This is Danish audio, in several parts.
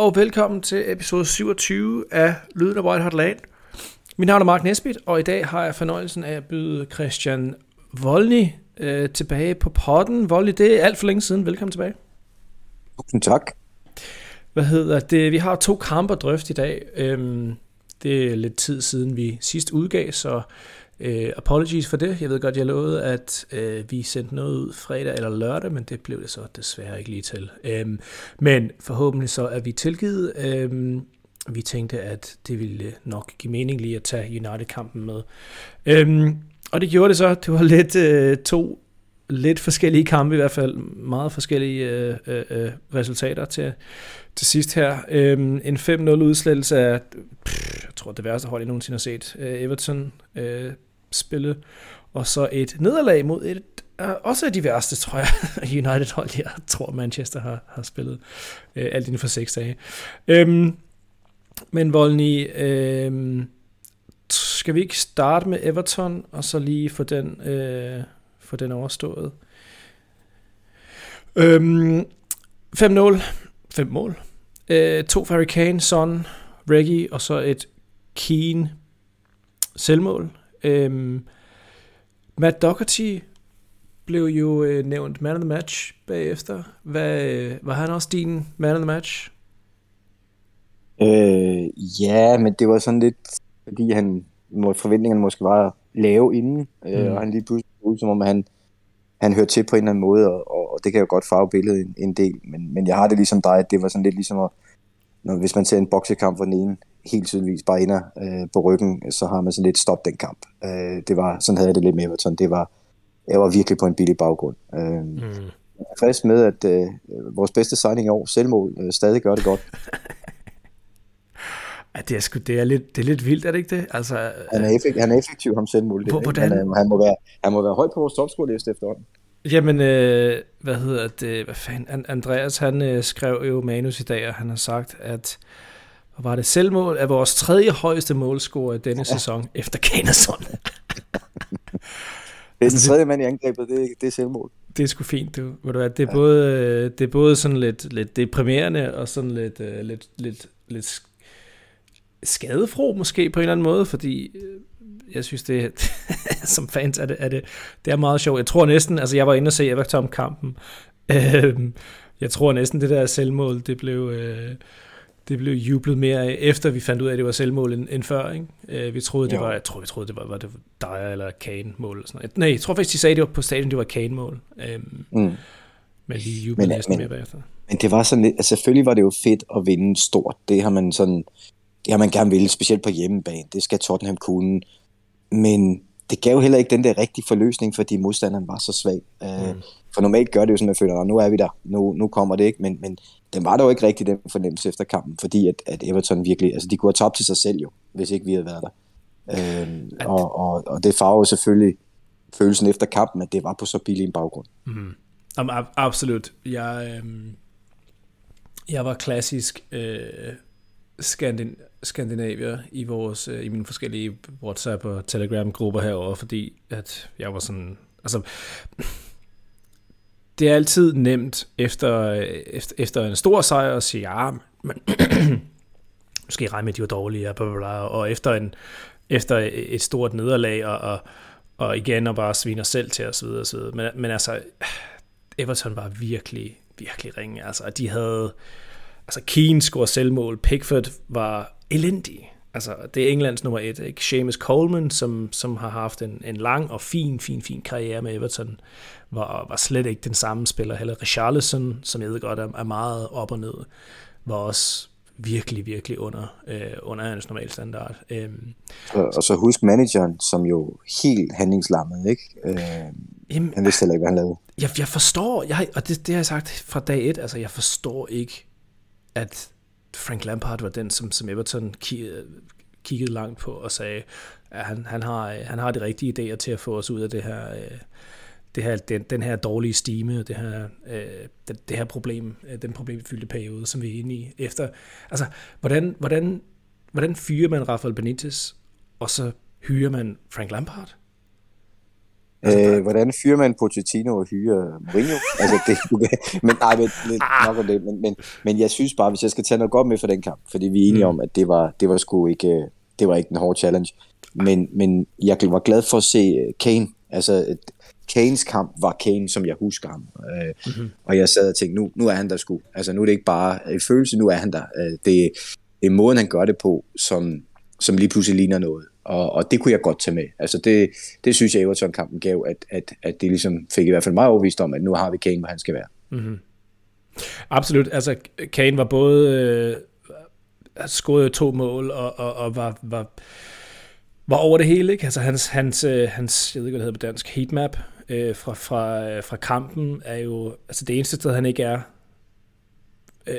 Og velkommen til episode 27 af Lyden af White Hot Lane. Mit navn er Mark Nesbitt, og i dag har jeg fornøjelsen af at byde Christian Volny øh, tilbage på potten. Volny, det er alt for længe siden. Velkommen tilbage. Tusind tak. Hvad hedder det? Vi har to kampe at drøfte i dag. Øhm, det er lidt tid siden vi sidst udgav, så øh, apologies for det. Jeg ved godt, jeg lovede, at øh, vi sendte noget ud fredag eller lørdag, men det blev det så desværre ikke lige til. Øhm, men forhåbentlig så er vi tilgivet. Øhm, vi tænkte, at det ville nok give mening lige at tage United-kampen med. Øhm, og det gjorde det så. Det var lidt øh, to lidt forskellige kampe, i hvert fald meget forskellige øh, øh, øh resultater til, til sidst her. Øhm, en 5-0 udslettelse af, pff, jeg tror det værste hold, jeg nogensinde har set, øh, Everton øh, spille, og så et nederlag mod et øh, også af de værste, tror jeg, United hold, jeg tror Manchester har, har spillet øh, alt inden for seks dage. Øhm, men Volny, øh, skal vi ikke starte med Everton, og så lige få den, øh, få den overstået? Øhm, 5-0, 5 mål. Øh, to for Harry Kane, Son, Reggie, og så et Keen selvmål. Øhm, Matt Doherty blev jo øh, nævnt man of the match bagefter. Hvad, øh, var han også din man of the match? Øh, ja, men det var sådan lidt, fordi han, forventningerne måske var lave inden, øh, mm. og han lige pludselig ud, som om han, han hørte til på en eller anden måde, og, og det kan jo godt farve billedet en, en del, men, men jeg har det ligesom dig, at det var sådan lidt ligesom at, når, hvis man ser en boksekamp, hvor den ene helt tydeligvis bare ender øh, på ryggen, så har man så lidt stoppet den kamp. Øh, det var, sådan havde jeg det lidt med Everton. Det var, jeg var virkelig på en billig baggrund. Øh, mm. Jeg er frisk med, at øh, vores bedste signing i år, selvmål, øh, stadig gør det godt. Ja, det er, sgu, det, er lidt, det er lidt vildt, er det ikke det? Altså, han, er effektiv, han er effektiv, ham selvmål. Det, hvordan? Han, han, må være, han må være højt på vores topscore-liste efterhånden. Jamen, øh, hvad hedder det? Hvad fanden? Andreas, han øh, skrev jo manus i dag, og han har sagt, at og var det selvmål af vores tredje højeste målscore i denne ja. sæson efter Kanerson. det er den tredje mand i angrebet, det er, det er selvmål. Det er sgu fint, du. Ved du hvad, det, er ja. både, det er både sådan lidt, lidt deprimerende og sådan lidt, uh, lidt, lidt, lidt skadefro måske på en eller anden måde, fordi øh, jeg synes det som fans er det, er det, det er meget sjovt. Jeg tror næsten, altså jeg var inde og se Everton-kampen, øh, jeg tror næsten det der selvmål, det blev, øh, det blev jublet mere efter vi fandt ud af, at det var selvmål end, end før. Ikke? Øh, vi troede, det jo. var, jeg tror, vi troede, det var, var det Dyer eller Kane-mål. Eller sådan noget. Nej, jeg tror faktisk, de sagde, det var på stadion, det var Kane-mål. Mm. Men de jublede men, næsten men, mere bagefter. Men det var sådan lidt, altså selvfølgelig var det jo fedt at vinde stort. Det har man sådan, det har man gerne ville, specielt på hjemmebane. Det skal Tottenham kunne. Men det gav heller ikke den der rigtige forløsning, fordi modstanderen var så svag. Øh, mm. For normalt gør det jo sådan, at man føler, at nu er vi der, nu, nu kommer det ikke, men, men den var dog ikke rigtig den fornemmelse efter kampen, fordi at, at Everton virkelig, altså de kunne have tabt til sig selv jo, hvis ikke vi havde været der. Øhm, og, og, og det farver selvfølgelig følelsen efter kampen, at det var på så billig en baggrund. Mm. absolut. Jeg, øh, jeg var klassisk øh, skandin Skandinavier i vores øh, i mine forskellige WhatsApp og Telegram grupper herover, fordi at jeg var sådan altså det er altid nemt efter, øh, efter, efter en stor sejr at sige, ah, ja, men måske regne med, at de var dårlige, bla, bla, bla, og efter, en, efter et stort nederlag, og, og, og igen og bare sviner selv til osv. osv. Men, men altså, Everton var virkelig, virkelig ringe. Altså, de havde, altså Keane scorede selvmål, Pickford var elendig. Altså, det er Englands nummer et, ikke? Seamus Coleman, som, som har haft en, en lang og fin, fin, fin karriere med Everton, var, var slet ikke den samme spiller heller. Richarlison, som jeg ved godt er, er meget op og ned, var også virkelig, virkelig under, øh, under hans normale standard. Øhm, og, og så husk manageren, som jo helt handlingslammet, ikke? Øh, jamen, han vidste heller ikke, hvad han lavede. Jeg, jeg forstår, jeg, og det, det har jeg sagt fra dag et, altså jeg forstår ikke, at Frank Lampard var den, som, som Everton kiggede langt på og sagde, at han, han, har, han har de rigtige idéer til at få os ud af det her, øh, det her den, den her dårlige stime og det her, øh, det, det her problem, øh, den problemfyldte periode, som vi er inde i efter. Altså, hvordan, hvordan, hvordan fyrer man Rafael Benitez, og så hyrer man Frank Lampard? Øh, hvordan fyrer man Pochettino og hyrer Mourinho? altså, det, men nej, men, ah. nok om det. Men, men, men jeg synes bare, hvis jeg skal tage noget godt med for den kamp, fordi vi er enige mm. om, at det var, det var sgu ikke, det var ikke en hård challenge. Men, men jeg var glad for at se øh, Kane. Altså, Kanes kamp var Kane, som jeg husker ham. Øh, mm-hmm. Og jeg sad og tænkte, nu, nu er han der sgu. Altså, nu er det ikke bare en følelse, nu er han der. Øh, det, det er måden, han gør det på, som, som lige pludselig ligner noget. Og, og det kunne jeg godt tage med. Altså det, det synes jeg, Everton-kampen gav, at, at, at det ligesom fik i hvert fald mig overvist om, at nu har vi Kane, hvor han skal være. Mm-hmm. Absolut. Altså Kane var både øh, skåret to mål og, og, og var, var, var over det hele. Ikke? Altså hans, hans, øh, hans jeg ved ikke, hvad det hedder på dansk, heatmap øh, fra, fra, øh, fra kampen er jo, altså det eneste sted, han ikke er, øh,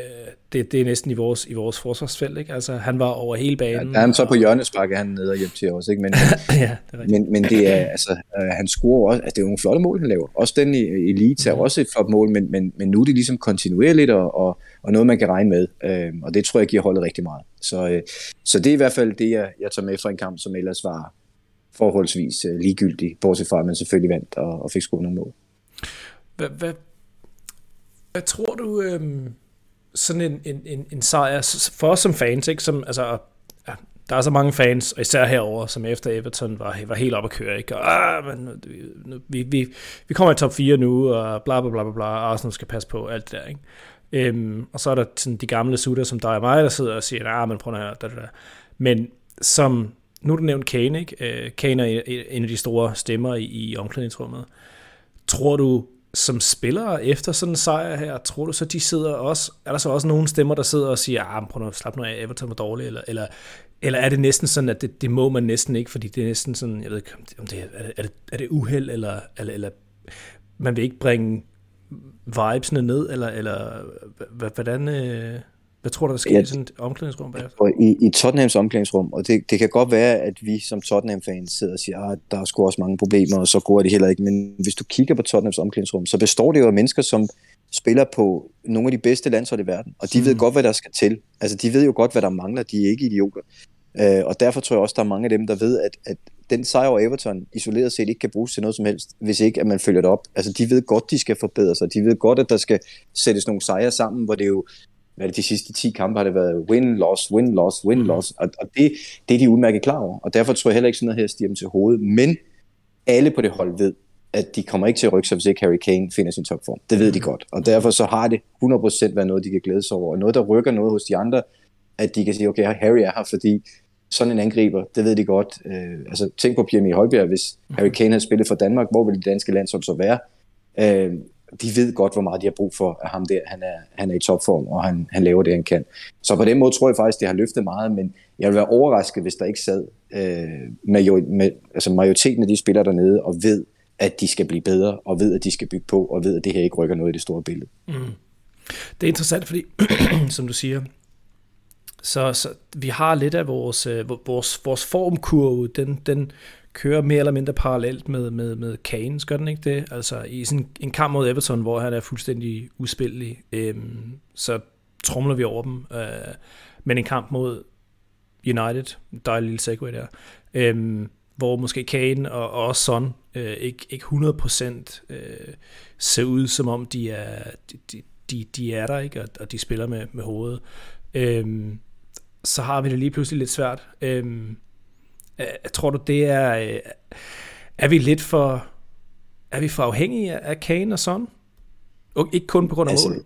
det, det er næsten i vores, i vores forsvarsfelt, ikke? Altså, han var over hele banen. Ja, der er han så på hjørnespark, han nede og hjem til os, ikke? Men, ja, det er men, men det er, altså, øh, han scorer også, altså, det er jo nogle flotte mål, han laver. Også den i, Leeds er mm. også et flot mål, men, men, men nu er det ligesom kontinuerligt og, og, og noget, man kan regne med. Øh, og det tror jeg giver holdet rigtig meget. Så, øh, så det er i hvert fald det, jeg, jeg tager med fra en kamp, som ellers var forholdsvis øh, ligegyldig, bortset fra, at man selvfølgelig vandt og, og fik scoret nogle mål. Hvad, hvad, hvad tror du... Øh sådan en, en, en, en sejr for os som fans, ikke? Som, altså, ja, der er så mange fans, og især herover som efter Everton var, var helt op at køre, ikke? Og, ah, men, nu, vi, vi, vi kommer i top 4 nu, og bla bla bla bla bla, Arsenal skal passe på alt det der, ikke? Øhm, og så er der sådan de gamle sutter, som dig og mig, der sidder og siger, nej, men prøv at høre, da, da, da. Men som, nu er du nævnt Kane, ikke? Øh, Kane er en af de store stemmer i, i omklædningsrummet. Tror du, som spillere efter sådan en sejr her, tror du så, de sidder også, er der så også nogle stemmer, der sidder og siger, ah, prøv nu, slap nu af, Everton var dårlig, eller, eller, eller er det næsten sådan, at det, det må man næsten ikke, fordi det er næsten sådan, jeg ved ikke, om det er, er det, er det uheld, eller, eller, eller man vil ikke bringe vibesene ned, eller, eller hvordan, øh, hvad tror du, der sker ja, i sådan et omklædningsrum bagefter? I, i Tottenhams omklædningsrum, og det, det kan godt være, at vi som Tottenham-fans sidder og siger, at ah, der er sgu også mange problemer, og så går det heller ikke. Men hvis du kigger på Tottenhams omklædningsrum, så består det jo af mennesker, som spiller på nogle af de bedste landshold i verden, og de mm. ved godt, hvad der skal til. Altså, de ved jo godt, hvad der mangler. De er ikke idioter. Uh, og derfor tror jeg også, der er mange af dem, der ved, at, at den sejr over Everton isoleret set ikke kan bruges til noget som helst, hvis ikke at man følger det op. Altså, de ved godt, de skal forbedre sig. De ved godt, at der skal sættes nogle sejre sammen, hvor det jo hvad det, de sidste 10 kampe har det været win, loss, win, loss, win, mm. loss, og, og det, det er de udmærket klar over, og derfor tror jeg heller ikke sådan noget her stiger dem til hovedet, men alle på det hold ved, at de kommer ikke til at rykke sig, hvis ikke Harry Kane finder sin topform. Det ved de mm. godt, og derfor så har det 100% været noget, de kan glæde sig over, og noget, der rykker noget hos de andre, at de kan sige, okay, Harry er her, fordi sådan en angriber, det ved de godt. Øh, altså, tænk på Pierre Højbjerg, hvis Harry Kane havde spillet for Danmark, hvor ville det danske landshold så være? Øh, de ved godt, hvor meget de har brug for at ham der. Han er, han er i topform, og han, han laver det, han kan. Så på den måde tror jeg faktisk, det har løftet meget, men jeg vil være overrasket, hvis der ikke sad øh, med, med, altså majoriteten af de spillere dernede og ved, at de skal blive bedre, og ved, at de skal bygge på, og ved, at det her ikke rykker noget i det store billede. Mm. Det er interessant, fordi, som du siger, så, så vi har lidt af vores, øh, vores, vores formkurve, den, den kører mere eller mindre parallelt med, med, med Kane, gør den ikke det? Altså i sådan en kamp mod Everton, hvor han er fuldstændig uspillelig, øhm, så trumler vi over dem. Øh, men en kamp mod United, der lille segway der, øhm, hvor måske Kane og, og også Son øh, ikke, ikke 100% øh, ser ud, som om de er, de, de, de er der, ikke? Og, og de spiller med, med hovedet. Øhm, så har vi det lige pludselig lidt svært. Øhm, Tror du, det er... Øh, er vi lidt for... Er vi for afhængige af Kane og Son? Og ikke kun på grund af altså, mål?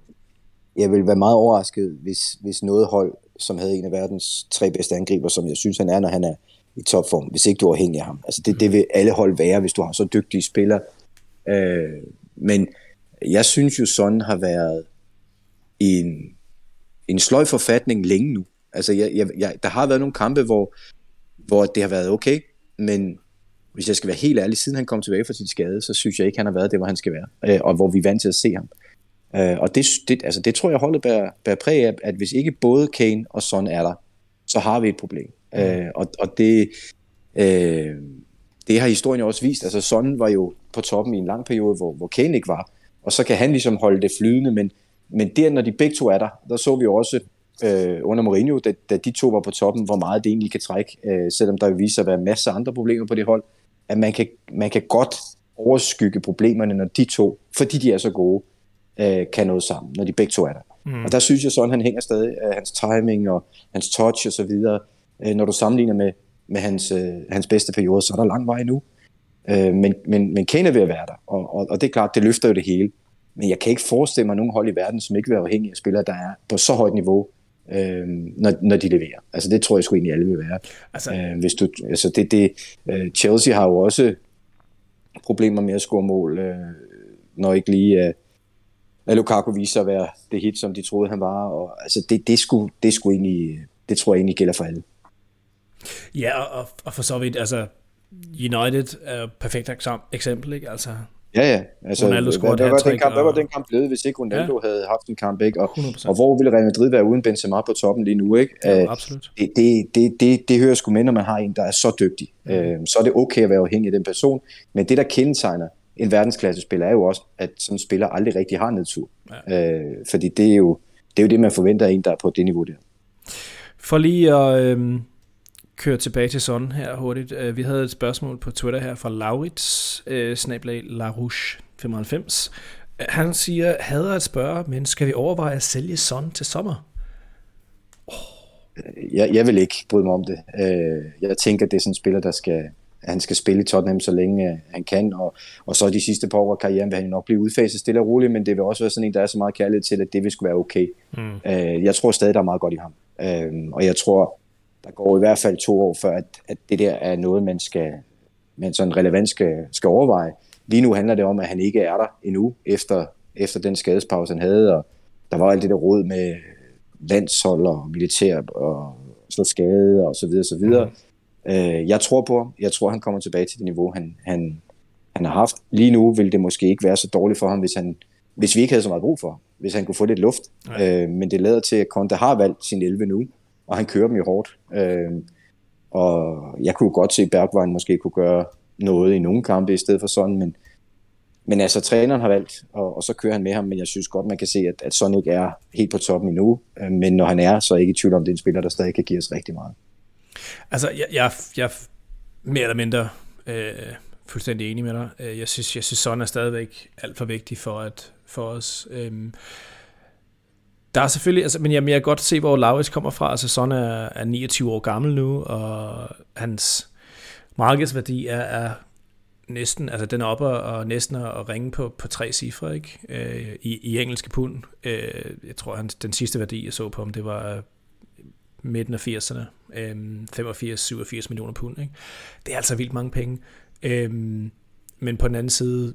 Jeg vil være meget overrasket, hvis, hvis noget hold, som havde en af verdens tre bedste angriber, som jeg synes, han er, når han er i topform, hvis ikke du er afhængig af ham. Altså det, det vil alle hold være, hvis du har så dygtige spillere. Øh, men jeg synes jo, Son har været i en, en sløj forfatning længe nu. Altså jeg, jeg, jeg, der har været nogle kampe, hvor hvor det har været okay, men hvis jeg skal være helt ærlig, siden han kom tilbage fra sin skade, så synes jeg ikke, han har været det, hvor han skal være, øh, og hvor vi er vant til at se ham. Øh, og det, det, altså det tror jeg holdet bærer, bærer præg af, at hvis ikke både Kane og Son er der, så har vi et problem. Mm. Øh, og, og det, øh, det har historien jo også vist. Altså Son var jo på toppen i en lang periode, hvor, hvor Kane ikke var, og så kan han ligesom holde det flydende, men, men der, når de begge to er der, der så vi jo også øh, under Mourinho, da, da de to var på toppen, hvor meget det egentlig kan trække, øh, selvom der viser at være masser af andre problemer på det hold, at man kan, man kan godt overskygge problemerne, når de to, fordi de er så gode, øh, kan noget sammen, når de begge to er der. Mm. Og der synes jeg sådan, han hænger stadig af hans timing og hans touch og så videre. Øh, når du sammenligner med, med hans, øh, hans bedste periode, så er der lang vej nu. Øh, men, men, men Kane er ved at være der, og, og, og det er klart, det løfter jo det hele. Men jeg kan ikke forestille mig nogen hold i verden, som ikke vil være afhængige af spillere, der er på så højt niveau, øh, når, når de leverer. Altså det tror jeg sgu egentlig alle vil være. Altså, øh, hvis du, altså det, det, uh, Chelsea har jo også problemer med at score mål, øh, når ikke lige... Øh, at Lukaku viser sig at være det hit, som de troede, han var. Og, altså, det, det, skulle, det, skulle egentlig, det tror jeg egentlig gælder for alle. Ja, og, og for så vidt, altså, United er et perfekt eksempel, ikke? Altså, Ja, ja. Altså, Ronaldo hvad, hvad, var den kamp, og... hvad var den kamp blevet, hvis ikke Ronaldo ja. havde haft en kamp, ikke? Og, og hvor ville Real Madrid være uden Benzema på toppen lige nu, ikke? Ja, absolut. Det, det, det, det, det hører sgu med, når man har en, der er så dygtig. Mm. Øh, så er det okay at være afhængig af den person, men det, der kendetegner en verdensklassespiller, er jo også, at sådan en spiller aldrig rigtig har nedtur. Ja. Øh, fordi det er, jo, det er jo det, man forventer af en, der er på det niveau der. For lige at... Øh køre tilbage til sådan her hurtigt. Øh, vi havde et spørgsmål på Twitter her fra Laurits, øh, snablag LaRouche 95. Han siger, hader at spørge, men skal vi overveje at sælge Son til sommer? Oh. Jeg, jeg vil ikke bryde mig om det. Øh, jeg tænker, det er sådan en spiller, der skal, han skal spille i Tottenham, så længe han kan, og, og så de sidste par år af karrieren vil han nok blive udfaset stille og roligt, men det vil også være sådan en, der er så meget kærlighed til, at det vil skulle være okay. Mm. Jeg tror stadig, der er meget godt i ham. Og jeg tror, der går i hvert fald to år før, at, at det der er noget, man skal, man sådan relevant skal, skal overveje. Lige nu handler det om, at han ikke er der endnu, efter, efter den skadespause, han havde, og der var alt det der råd med landshold og militær og så skade og så videre, så videre. Mm. Øh, jeg tror på ham. Jeg tror, han kommer tilbage til det niveau, han, han, han har haft. Lige nu vil det måske ikke være så dårligt for ham, hvis, han, hvis vi ikke havde så meget brug for ham. Hvis han kunne få lidt luft. Øh, men det lader til, at Conte har valgt sin 11 nu og han kører dem jo hårdt. Øh, og jeg kunne godt se, at Bergwijn måske kunne gøre noget i nogle kampe i stedet for sådan, men, men altså, træneren har valgt, og, og så kører han med ham, men jeg synes godt, man kan se, at, at sådan ikke er helt på toppen endnu. Øh, men når han er, så er jeg ikke i tvivl om, det er en spiller, der stadig kan give os rigtig meget. Altså, jeg, jeg, jeg mere eller mindre øh, fuldstændig enig med dig. Øh, jeg synes, jeg synes sådan er stadigvæk alt for vigtig for, at, for os. Øh, der er selvfølgelig, altså, men jeg, jeg kan godt se, hvor Laurits kommer fra. Altså, Son er, er 29 år gammel nu, og hans markedsværdi er, er næsten, altså den er oppe og næsten at ringe på, på tre cifre, ikke? Øh, i, i engelske pund. Øh, jeg tror, han, den sidste værdi, jeg så på ham, det var øh, midten af 80'erne. Øh, 85-87 millioner pund, ikke? Det er altså vildt mange penge. Øh, men på den anden side,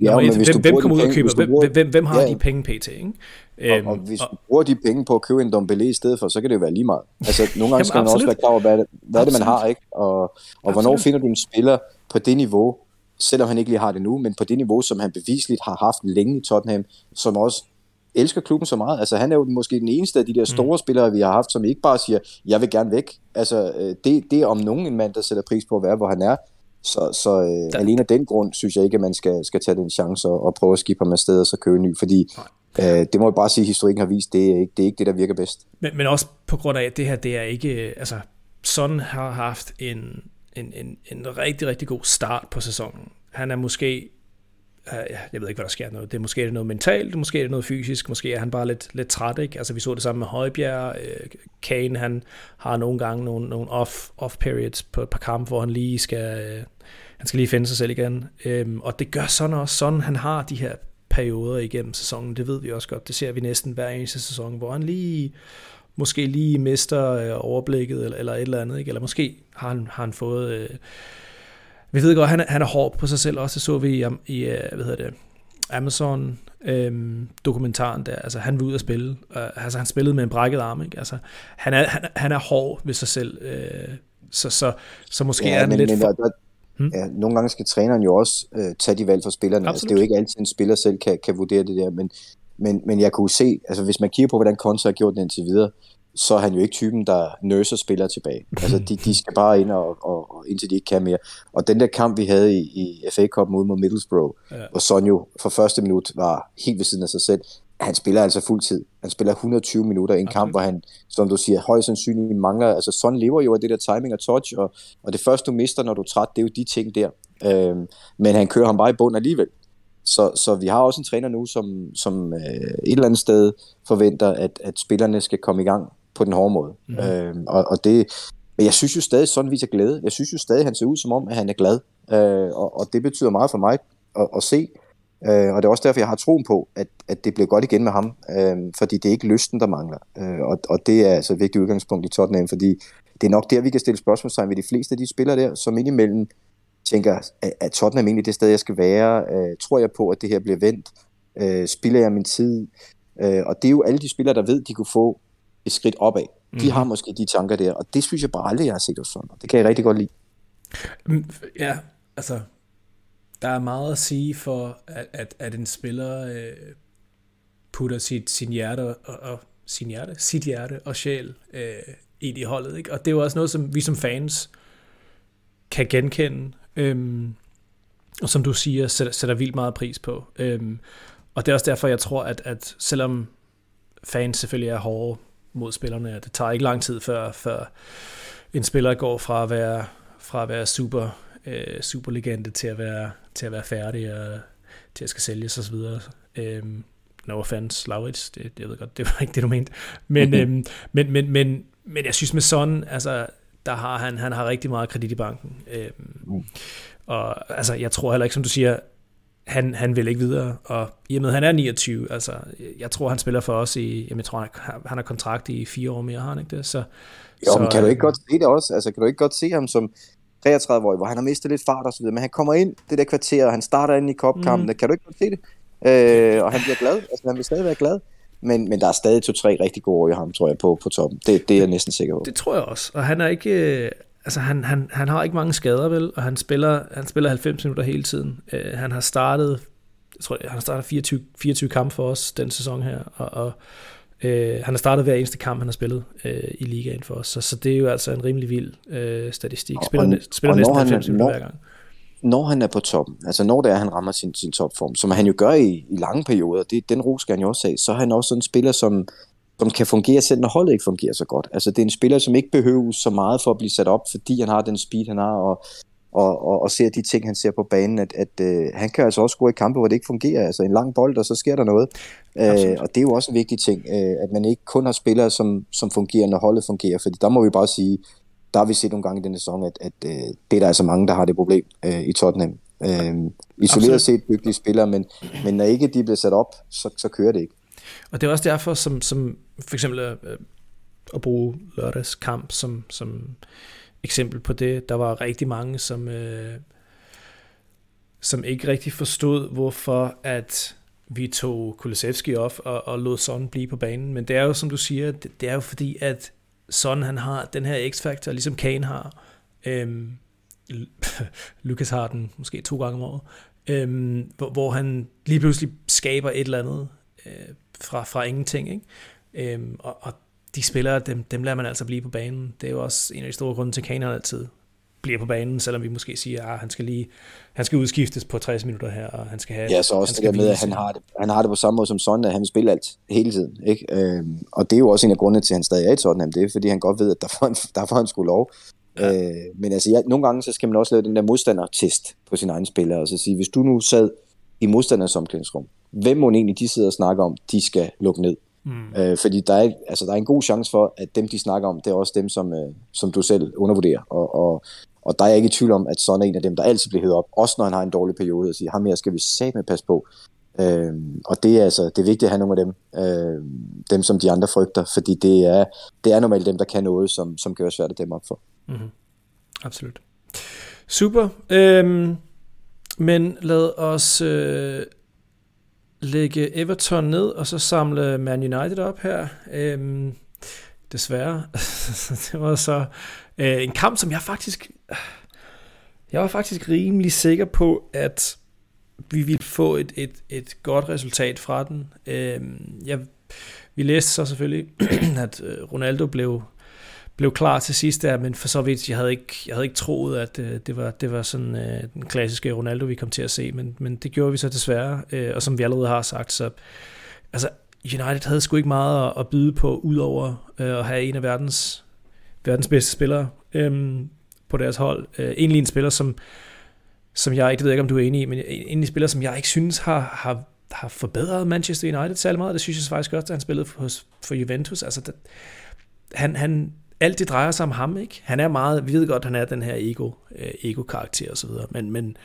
Ja, men hvis hvem, hvem kommer ud og køber? Hvem, bruger, hvem, hvem har ja. de penge pt? Ikke? Og, og øhm, hvis du bruger de penge på at købe en Dombele i stedet for, så kan det jo være lige meget. Altså, nogle gange skal man også være klar over, hvad, det, hvad det, man har, ikke? Og, og hvornår finder du en spiller på det niveau, selvom han ikke lige har det nu, men på det niveau, som han bevisligt har haft længe i Tottenham, som også elsker klubben så meget. Altså, han er jo måske den eneste af de der store mm. spillere, vi har haft, som ikke bare siger, jeg vil gerne væk. Altså, øh, det, det er om nogen en mand, der sætter pris på at være, hvor han er. Så, så øh, alene af den grund synes jeg ikke, at man skal, skal tage den chance og, og prøve at skifte ham afsted og så købe en ny, fordi øh, det må jeg bare sige, at historikken har vist, det er ikke det, er ikke det der virker bedst. Men, men også på grund af, at det her, det er ikke, altså Son har haft en, en, en, en rigtig, rigtig god start på sæsonen. Han er måske Øh, jeg ved ikke, hvad der sker noget. Det er måske noget mentalt, måske er det noget fysisk, måske er han bare lidt, lidt træt, ikke? Altså, vi så det samme med Højbjerg. Øh, Kane, han har nogle gange nogle, nogle off, off periods på et par kampe, hvor han lige skal, øh, han skal lige finde sig selv igen. Øhm, og det gør sådan også, sådan han har de her perioder igennem sæsonen, det ved vi også godt. Det ser vi næsten hver eneste sæson, hvor han lige måske lige mister overblikket eller, eller et eller andet, ikke? Eller måske har han, har han fået... Øh, vi ved godt, han er, han er hård på sig selv også. Det så vi i, i øh, hvad hedder det, Amazon øhm, dokumentaren der. Altså, han var ud at spille. Uh, altså, han spillede med en brækket arm. Ikke? Altså, han, er, han, han er hård ved sig selv. Øh, så, så, så måske ja, er han men, lidt... Men, for... der, hmm? ja, nogle gange skal træneren jo også øh, tage de valg for spillerne. Altså, det er jo ikke altid, en spiller selv kan, kan vurdere det der, men, men, men jeg kunne se, altså hvis man kigger på, hvordan Kontra har gjort det indtil videre, så er han jo ikke typen, der nurser spillere tilbage. Altså, de, de skal bare ind, og, og, og indtil de ikke kan mere. Og den der kamp, vi havde i, i FA Cup mod mod Middlesbrough, ja. hvor Son jo for første minut var helt ved siden af sig selv, han spiller altså fuld tid. Han spiller 120 minutter i en okay. kamp, hvor han, som du siger, højst sandsynligt mangler. Altså, Son lever jo af det der timing og touch, og, og det første, du mister, når du er træt, det er jo de ting der. Øh, men han kører ham bare i bund alligevel. Så, så vi har også en træner nu, som, som øh, et eller andet sted forventer, at, at spillerne skal komme i gang på den hårde måde. Mm. Øh, og, og det, men jeg synes jo stadig, sådan viser glæde. Jeg synes jo stadig, han ser ud som om, at han er glad. Øh, og, og det betyder meget for mig at, at se. Øh, og det er også derfor, jeg har troen på, at, at det bliver godt igen med ham. Øh, fordi det er ikke lysten, der mangler. Øh, og, og det er altså et vigtigt udgangspunkt i Tottenham, fordi det er nok der, vi kan stille spørgsmålstegn ved de fleste af de spillere der, som indimellem tænker, at Tottenham egentlig det sted, jeg skal være? Øh, tror jeg på, at det her bliver vendt? Øh, spiller jeg min tid? Øh, og det er jo alle de spillere, der ved, de kunne få et skridt opad. De mm. har måske de tanker der, og det synes jeg bare aldrig, jeg har set hos sådan. Det kan jeg rigtig godt lide. Mm, ja, altså, der er meget at sige for, at, at, at en spiller øh, putter sit, sin hjerte og, og sin hjerte, sit hjerte og sjæl øh, ind i holdet. Ikke? Og det er jo også noget, som vi som fans kan genkende, øhm, og som du siger, sætter, sætter vildt meget pris på. Øhm, og det er også derfor, jeg tror, at, at selvom fans selvfølgelig er hårde mod spillerne, det tager ikke lang tid, før, før en spiller går fra at være, fra at være super, øh, superlegende til at være, til at være færdig og til at skal sælges osv. Øhm, no offense, Laurits, det, det, jeg ved godt, det var ikke det, du mente. Men, øhm, men, men, men, men jeg synes med sådan, altså, der har han, han har rigtig meget kredit i banken. Øhm, mm. Og altså, jeg tror heller ikke, som du siger, han, han vil ikke videre, og i og med, at han er 29, altså, jeg tror, han spiller for os i, jamen, jeg tror, han, han har kontrakt i fire år mere, har han ikke det? Så, jo, så, men kan du ikke godt se det også? Altså, kan du ikke godt se ham som 33-årig, hvor han har mistet lidt fart og så videre, men han kommer ind det der kvarter, og han starter ind i kopkampen, mm. kan du ikke godt se det? Øh, og han bliver glad, altså han vil stadig være glad. Men, men der er stadig to-tre rigtig gode år i ham, tror jeg, på, på toppen. Det, det er jeg næsten sikker på. Det tror jeg også. Og han er ikke... Øh, altså han, han, han har ikke mange skader, vel? Og han spiller, han spiller 90 minutter hele tiden. Uh, han har startet... Jeg tror, han har startet 24, 24 kampe for os den sæson her. Og, og uh, han har startet hver eneste kamp, han har spillet uh, i ligaen for os. Så, så det er jo altså en rimelig vild uh, statistik. Spiller, og, spiller og næsten 90 minutter hver gang når han er på toppen, altså når det er, han rammer sin, sin topform, som han jo gør i, i lange perioder, det, den ro skal han jo også have, så er han også sådan en spiller, som, som kan fungere selv, når holdet ikke fungerer så godt. Altså det er en spiller, som ikke behøver så meget for at blive sat op, fordi han har den speed, han har, og, og, og, og ser de ting, han ser på banen, at, at øh, han kan altså også gå i kampe, hvor det ikke fungerer. Altså en lang bold, og så sker der noget. Øh, og det er jo også en vigtig ting, øh, at man ikke kun har spillere, som, som fungerer, når holdet fungerer, fordi der må vi bare sige, der har vi set nogle gange i denne sæson, at, at øh, det er der altså mange, der har det problem øh, i Tottenham. Øh, isoleret Absolut. set dygtige spillere, men, men når ikke de bliver sat op, så, så kører det ikke. Og det er også derfor, som, som for eksempel øh, øh, at bruge lørdags kamp som, som eksempel på det, der var rigtig mange, som, øh, som ikke rigtig forstod, hvorfor at vi tog Kulisevski op og, og lod sådan blive på banen. Men det er jo, som du siger, det, det er jo fordi, at sådan han har den her x-faktor, ligesom Kane har. Øhm, Lucas har den måske to gange om året. Øhm, hvor, hvor han lige pludselig skaber et eller andet øh, fra, fra ingenting. Ikke? Øhm, og, og de spillere, dem, dem lader man altså blive på banen. Det er jo også en af de store grunde til, at Kane altid bliver på banen, selvom vi måske siger, at ah, han skal lige han skal udskiftes på 60 minutter her, og han skal have... Ja, så også det der med, at han har det, han har det på samme måde som Son, at han vil spille alt hele tiden. Ikke? Øhm, og det er jo også en af grundene til, at han stadig er i Tottenham. Det er, fordi han godt ved, at der får han, der får han skulle lov. Ja. Øh, men altså, ja, nogle gange så skal man også lave den der modstandertest på sin egen spillere, og så sige, hvis du nu sad i modstanders omklædningsrum, hvem må egentlig de sidder og snakker om, de skal lukke ned? Mm. Øh, fordi der er, altså, der er en god chance for, at dem, de snakker om, det er også dem, som, øh, som du selv undervurderer. Og, og, og der er jeg ikke i tvivl om, at sådan en af dem, der altid bliver hævet op, også når han har en dårlig periode, og siger, ham her skal vi med passe på. Øh, og det er altså, det er vigtigt at have nogle af dem, øh, dem som de andre frygter, fordi det er, det er normalt dem, der kan noget, som, som gør svært at dem op for. Mm-hmm. Absolut. Super. Øhm, men lad os øh, lægge Everton ned, og så samle Man United op her. Øhm, desværre. det var så øh, en kamp, som jeg faktisk... Jeg var faktisk rimelig sikker på, at vi ville få et, et, et godt resultat fra den. Øhm, jeg, vi læste så selvfølgelig, at øh, Ronaldo blev blev klar til sidst der, men for så vidt, jeg havde ikke, jeg havde ikke troet, at øh, det, var, det var sådan øh, den klassiske Ronaldo, vi kom til at se, men, men det gjorde vi så desværre, øh, og som vi allerede har sagt, så altså, United havde sgu ikke meget at, at byde på, udover øh, at have en af verdens, verdens bedste spillere øh, på deres hold. Øh, egentlig en spiller, som som jeg ikke, det ved jeg ikke, om du er enig i, men en en spiller, som jeg ikke synes har, har, har forbedret Manchester United særlig meget. Det synes jeg faktisk også, da han spillede for, for Juventus. Altså, det, han, han, alt det drejer sig om ham, ikke? Han er meget, vi ved godt, han er den her ego, øh, ego-karakter og så videre, men, men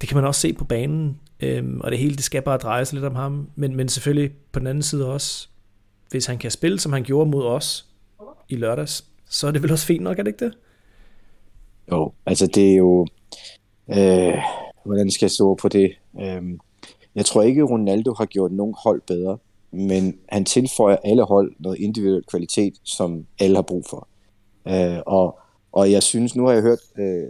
det kan man også se på banen, øhm, og det hele, det skal bare dreje sig lidt om ham, men, men selvfølgelig på den anden side også, hvis han kan spille, som han gjorde mod os i lørdags, så er det vel også fint nok, er det ikke det? Jo, altså det er jo, øh, hvordan skal jeg stå på det? Øh, jeg tror ikke, Ronaldo har gjort nogen hold bedre, men han tilføjer alle hold noget individuel kvalitet, som alle har brug for. Øh, og, og jeg synes, nu har jeg hørt, øh,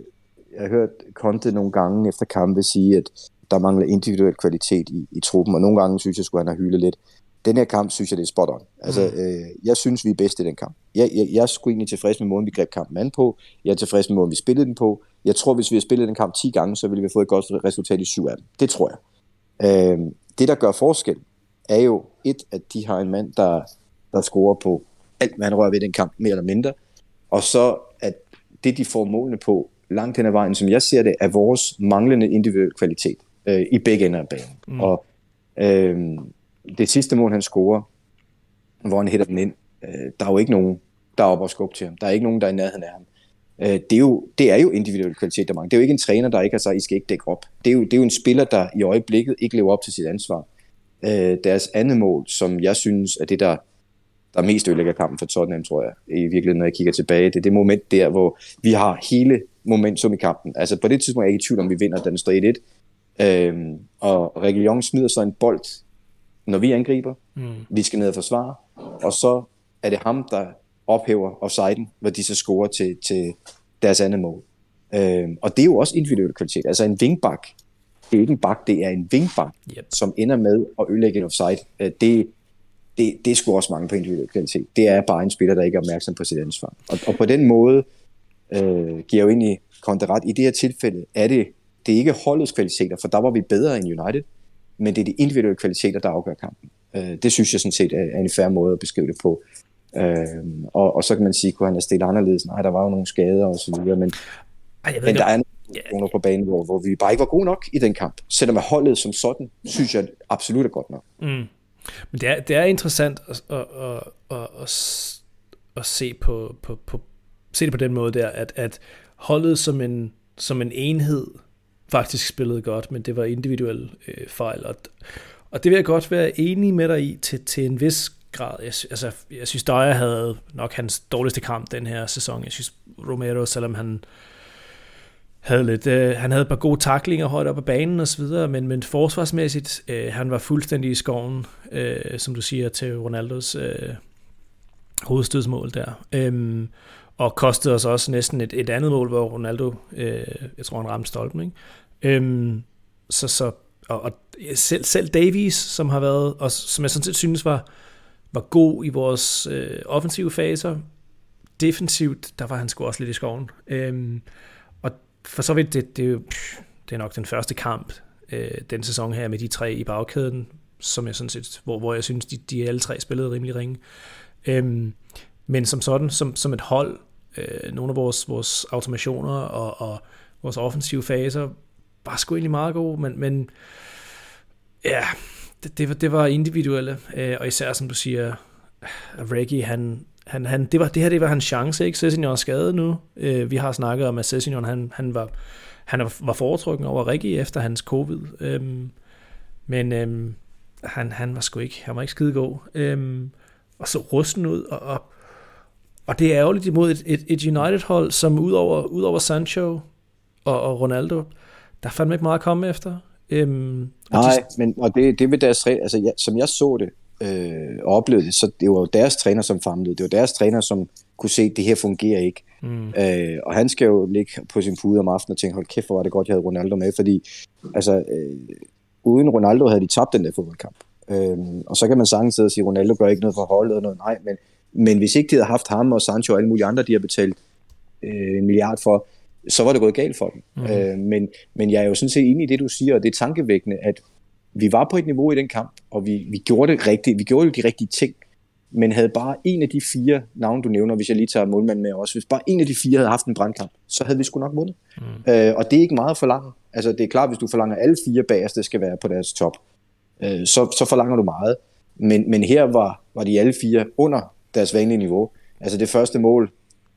jeg har hørt Conte nogle gange efter kampe sige, at der mangler individuel kvalitet i, i truppen, og nogle gange synes jeg, skulle han have hyldet lidt. Den her kamp synes jeg, det er spot on. Altså, mm. øh, jeg synes, vi er bedst i den kamp. Jeg, jeg, jeg er sgu egentlig tilfreds med måden, vi greb kampen an på. Jeg er tilfreds med måden, vi spillede den på. Jeg tror, hvis vi har spillet den kamp 10 gange, så ville vi få et godt resultat i syv af dem. Det tror jeg. Øh, det, der gør forskel, er jo et, at de har en mand, der, der scorer på alt, hvad han rører ved den kamp, mere eller mindre. Og så, at det, de får målene på langt hen ad vejen, som jeg ser det, er vores manglende individuel kvalitet øh, i begge ender af banen. Mm. Og øh, det sidste mål, han scorer, hvor han hætter den ind, øh, der er jo ikke nogen, der er oppe og skubbe til ham. Der er ikke nogen, der er i nærheden af ham. Øh, det, er jo, det er jo individuel kvalitet, der mangler. Det er jo ikke en træner, der ikke har sagt, I skal ikke dække op. Det er, jo, det er jo en spiller, der i øjeblikket ikke lever op til sit ansvar. Øh, deres andet mål, som jeg synes er det, der, der mest ødelægger kampen for Tottenham, tror jeg, i virkeligheden, når jeg kigger tilbage. Det er det moment der, hvor vi har hele momentum i kampen. Altså på det tidspunkt er jeg ikke i tvivl om, vi vinder, den står 1-1. Øhm, og Reguilon smider så en bold, når vi angriber. Mm. Vi skal ned og forsvare. Og så er det ham, der ophæver offsiden, hvor de så scorer til, til deres andet mål. Øhm, og det er jo også individuel kvalitet. Altså en vingbak, det er ikke en bak, det er en vingbak, yep. som ender med at ødelægge en offside. Øh, det, det, det er sgu også mange på individuel kvalitet. Det er bare en spiller, der ikke er opmærksom på sit ansvar. Og, og på den måde øh, giver jo egentlig Conte ret. I det her tilfælde er det, det er ikke holdets kvaliteter, for der var vi bedre end United, men det er de individuelle kvaliteter, der afgør kampen. Øh, det synes jeg sådan set er, en færre måde at beskrive det på. Øh, og, og så kan man sige, kunne han have stillet anderledes? Nej, der var jo nogle skader og så videre, men, Ej, jeg ved men der er nogle på banen, hvor, hvor vi bare ikke var gode nok i den kamp. Selvom at holdet som sådan, synes jeg absolut er godt nok. Mm. Men det er, det er interessant at, at, at, at, at, at se, på, på, på, se det på den måde der, at, at holdet som en, som en enhed faktisk spillede godt, men det var individuelle øh, fejl. Og, og det vil jeg godt være enig med dig i til, til en vis grad. Jeg, altså, jeg synes, Dyer havde nok hans dårligste kamp den her sæson. Jeg synes, Romero, selvom han havde lidt, øh, han havde et par gode taklinger højt op ad banen og så videre, men, men forsvarsmæssigt, øh, han var fuldstændig i skoven, øh, som du siger, til Ronaldos øh, hovedstødsmål der. Øhm, og kostede os også næsten et, et andet mål, hvor Ronaldo, øh, jeg tror, han ramte stolpen, ikke? Øhm, så, så, og, og selv, selv Davies, som har været, og som jeg sådan set synes var, var god i vores øh, offensive faser, defensivt, der var han sgu også lidt i skoven. Øhm, for så vidt, det, det, det er nok den første kamp øh, den sæson her med de tre i bagkæden, som jeg sådan set, hvor, hvor jeg synes, de, de alle tre spillede rimelig ringe. Øhm, men som sådan, som, som et hold, øh, nogle af vores, vores automationer og, og vores offensive faser var sgu egentlig meget gode, men, men ja, det, det, var, det var individuelle, øh, og især som du siger, Reggie, han, han, han, det, var, det her det var hans chance, ikke? Sessignon er skadet nu. Øh, vi har snakket om, at Sessignon, han, han var, han var foretrykken over Reggie efter hans covid. Øhm, men øhm, han, han var sgu ikke, han var ikke skide god. Øhm, og så rusten ud, og, og og det er ærgerligt imod et, et, et United-hold, som udover, udover Sancho og, og Ronaldo, der er fandme ikke meget at komme efter. Øhm, Nej, de... men og det, det ved deres altså ja, som jeg så det øh, og oplevede det, så det var jo deres træner, som famlede. Det var deres træner, som kunne se, at det her fungerer ikke. Mm. Øh, og han skal jo ligge på sin pude om aftenen og tænke, hold kæft, hvor var det godt, jeg havde Ronaldo med, fordi altså, øh, uden Ronaldo havde de tabt den der fodboldkamp. Øh, og så kan man sagtens sidde og sige, Ronaldo gør ikke noget for holdet og noget. Nej, men men hvis ikke de havde haft ham og Sancho og alle mulige andre, de har betalt øh, en milliard for, så var det gået galt for dem. Mm. Øh, men, men jeg er jo sådan set enig i det, du siger, og det er tankevækkende, at vi var på et niveau i den kamp, og vi, vi gjorde det rigtigt. Vi gjorde jo de rigtige ting, men havde bare en af de fire navne, du nævner, hvis jeg lige tager målmanden med også, hvis bare en af de fire havde haft en brandkamp, så havde vi sgu nok vundet. Mm. Øh, og det er ikke meget for langt. Altså det er klart, hvis du forlanger alle fire bagerste skal være på deres top, øh, så, så forlanger du meget. Men, men her var, var de alle fire under deres vanlige niveau. Altså det første mål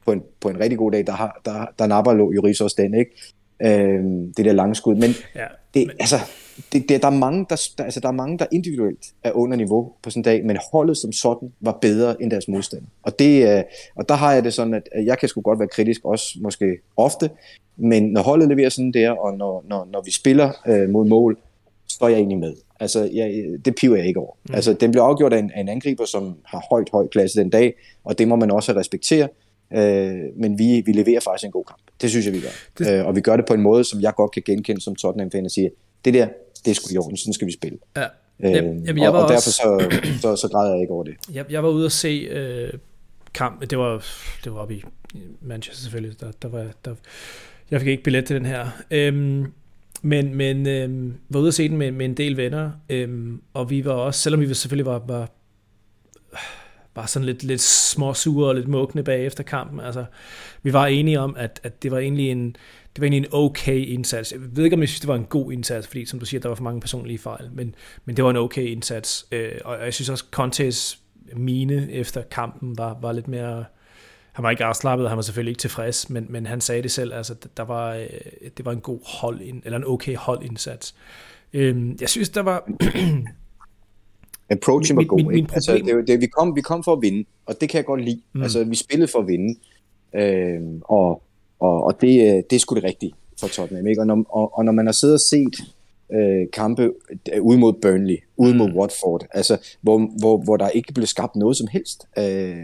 på en, på en rigtig god dag, der, har, der, der napper Joris også den, ikke? Øh, det der lange skud. Men, ja, det, men... Altså, det, det, der, er mange, der, der, altså, der er mange, der individuelt er under niveau på sådan en dag, men holdet som sådan var bedre end deres modstander. Og, det, øh, og der har jeg det sådan, at jeg kan sgu godt være kritisk, også måske ofte, men når holdet leverer sådan der, og når, når, når vi spiller øh, mod mål, så er jeg egentlig med. Altså, jeg, det piver jeg ikke over. Mm. Altså, den bliver afgjort af en, af en angriber, som har højt, højt klasse den dag, og det må man også respektere. Øh, men vi, vi leverer faktisk en god kamp. Det synes jeg, vi gør. Det... Øh, og vi gør det på en måde, som jeg godt kan genkende som Tottenham-fan og sige, det der, det er sgu i orden, sådan skal vi spille. Ja. Øh, jamen, jeg og, var og derfor også... så, så, så græder jeg ikke over det. Jeg, jeg var ude at se øh, kamp, det var, det var oppe i Manchester selvfølgelig, der, der var, der, jeg fik ikke billet til den her. Øhm, men men øhm, var ude at se den med, med en del venner, øhm, og vi var også, selvom vi selvfølgelig var, var var sådan lidt, lidt småsure og lidt mugne bagefter kampen. Altså, vi var enige om, at, at det var egentlig en, det var egentlig en okay indsats. Jeg ved ikke, om jeg synes, det var en god indsats, fordi som du siger, der var for mange personlige fejl, men, men det var en okay indsats. Øh, og jeg synes også, Contes mine efter kampen var, var lidt mere... Han var ikke afslappet, han var selvfølgelig ikke tilfreds, men, men han sagde det selv, altså der var, øh, det var en god hold, eller en okay holdindsats. Øh, jeg synes, der var... Approachen var god, min, min, altså, det, det, vi, kom, vi kom for at vinde, og det kan jeg godt lide. Mm. Altså, vi spillede for at vinde, øh, og, og, og det, øh, det er sgu det rigtige for Tottenham. Ikke? Og, når, og, og når man har siddet og set øh, kampe øh, ude mod Burnley, ude mod mm. Watford, altså, hvor, hvor, hvor der ikke blev skabt noget som helst, øh,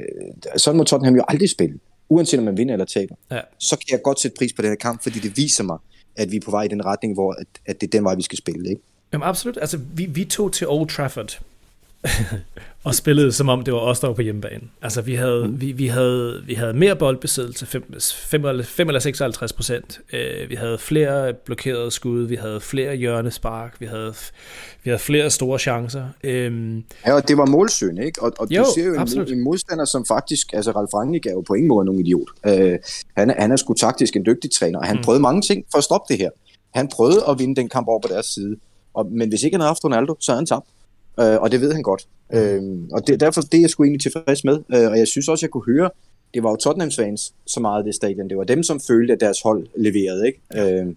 sådan må Tottenham jo aldrig spille, uanset om man vinder eller taber. Ja. Så kan jeg godt sætte pris på den her kamp, fordi det viser mig, at vi er på vej i den retning, hvor at, at det er den vej, vi skal spille. Ikke? Jamen absolut. Altså, vi, vi tog til Old Trafford og spillede som om det var os, der var på hjemmebane. Altså vi havde, mm. vi, vi havde, vi havde mere boldbesiddelse, 5, 5, 5 eller 56 procent. Uh, vi havde flere blokerede skud, vi havde flere hjørnespark, vi havde, vi havde flere store chancer. Um, ja, og det var målsøgende, ikke? Og, og jo, du ser jo en, en modstander, som faktisk, altså Ralf Rangnick er jo på ingen måde nogen idiot. Uh, han, han er sgu taktisk en dygtig træner, og han mm. prøvede mange ting for at stoppe det her. Han prøvede at vinde den kamp over på deres side, og, men hvis ikke han havde haft Ronaldo, så havde han tabt. Øh, og det ved han godt. Øh, og det, derfor det er jeg sgu egentlig tilfreds med. Øh, og jeg synes også, jeg kunne høre, det var jo Tottenhams fans så meget det stadion. Det var dem, som følte, at deres hold leverede. Ikke? Øh,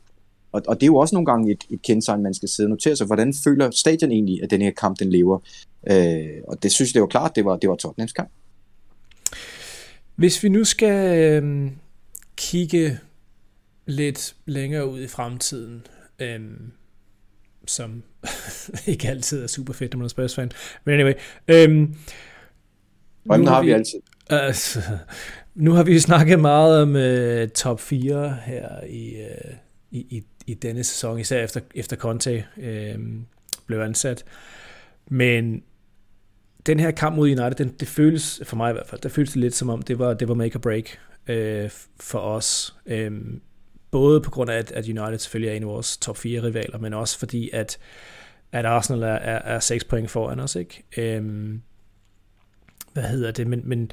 og, og det er jo også nogle gange et, et kendetegn, man skal sidde og notere sig. Hvordan føler stadion egentlig, at den her kamp, den lever? Øh, og det synes jeg, det var klart, det var, det var Tottenhams kamp. Hvis vi nu skal øh, kigge lidt længere ud i fremtiden, øh, som ikke altid er super fedt, når man er Spurs-fan. Men anyway. Øhm, Drømmen har vi, vi altid. Altså, nu har vi snakket meget om uh, top 4 her i, uh, i, i, i denne sæson, især efter, efter Conte uh, blev ansat. Men den her kamp mod United, den, det føles, for mig i hvert fald, det føles lidt som om, det var, det var make or break uh, for os. Um, både på grund af, at, at United selvfølgelig er en af vores top 4 rivaler, men også fordi, at, at Arsenal er, er, er 6 point foran os. Ikke? Øhm, hvad hedder det? Men, men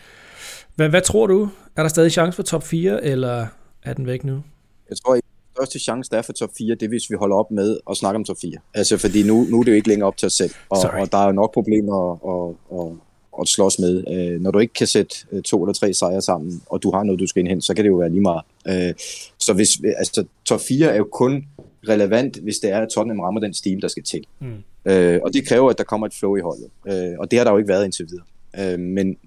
hvad, hvad tror du? Er der stadig chance for top 4, eller er den væk nu? Jeg tror, at største chance, der er for top 4, det er, hvis vi holder op med at snakke om top 4. Altså, fordi nu, nu er det jo ikke længere op til os selv, og, og der er jo nok problemer at, at, at slås med. Øh, når du ikke kan sætte øh, to eller tre sejre sammen, og du har noget, du skal indhente, så kan det jo være lige meget. Øh, så hvis, altså, top 4 er jo kun relevant, hvis det er, at Tottenham rammer den stil, der skal til. Mm. Øh, og det kræver, at der kommer et flow i holdet. Øh, og det har der jo ikke været indtil videre. Øh, men,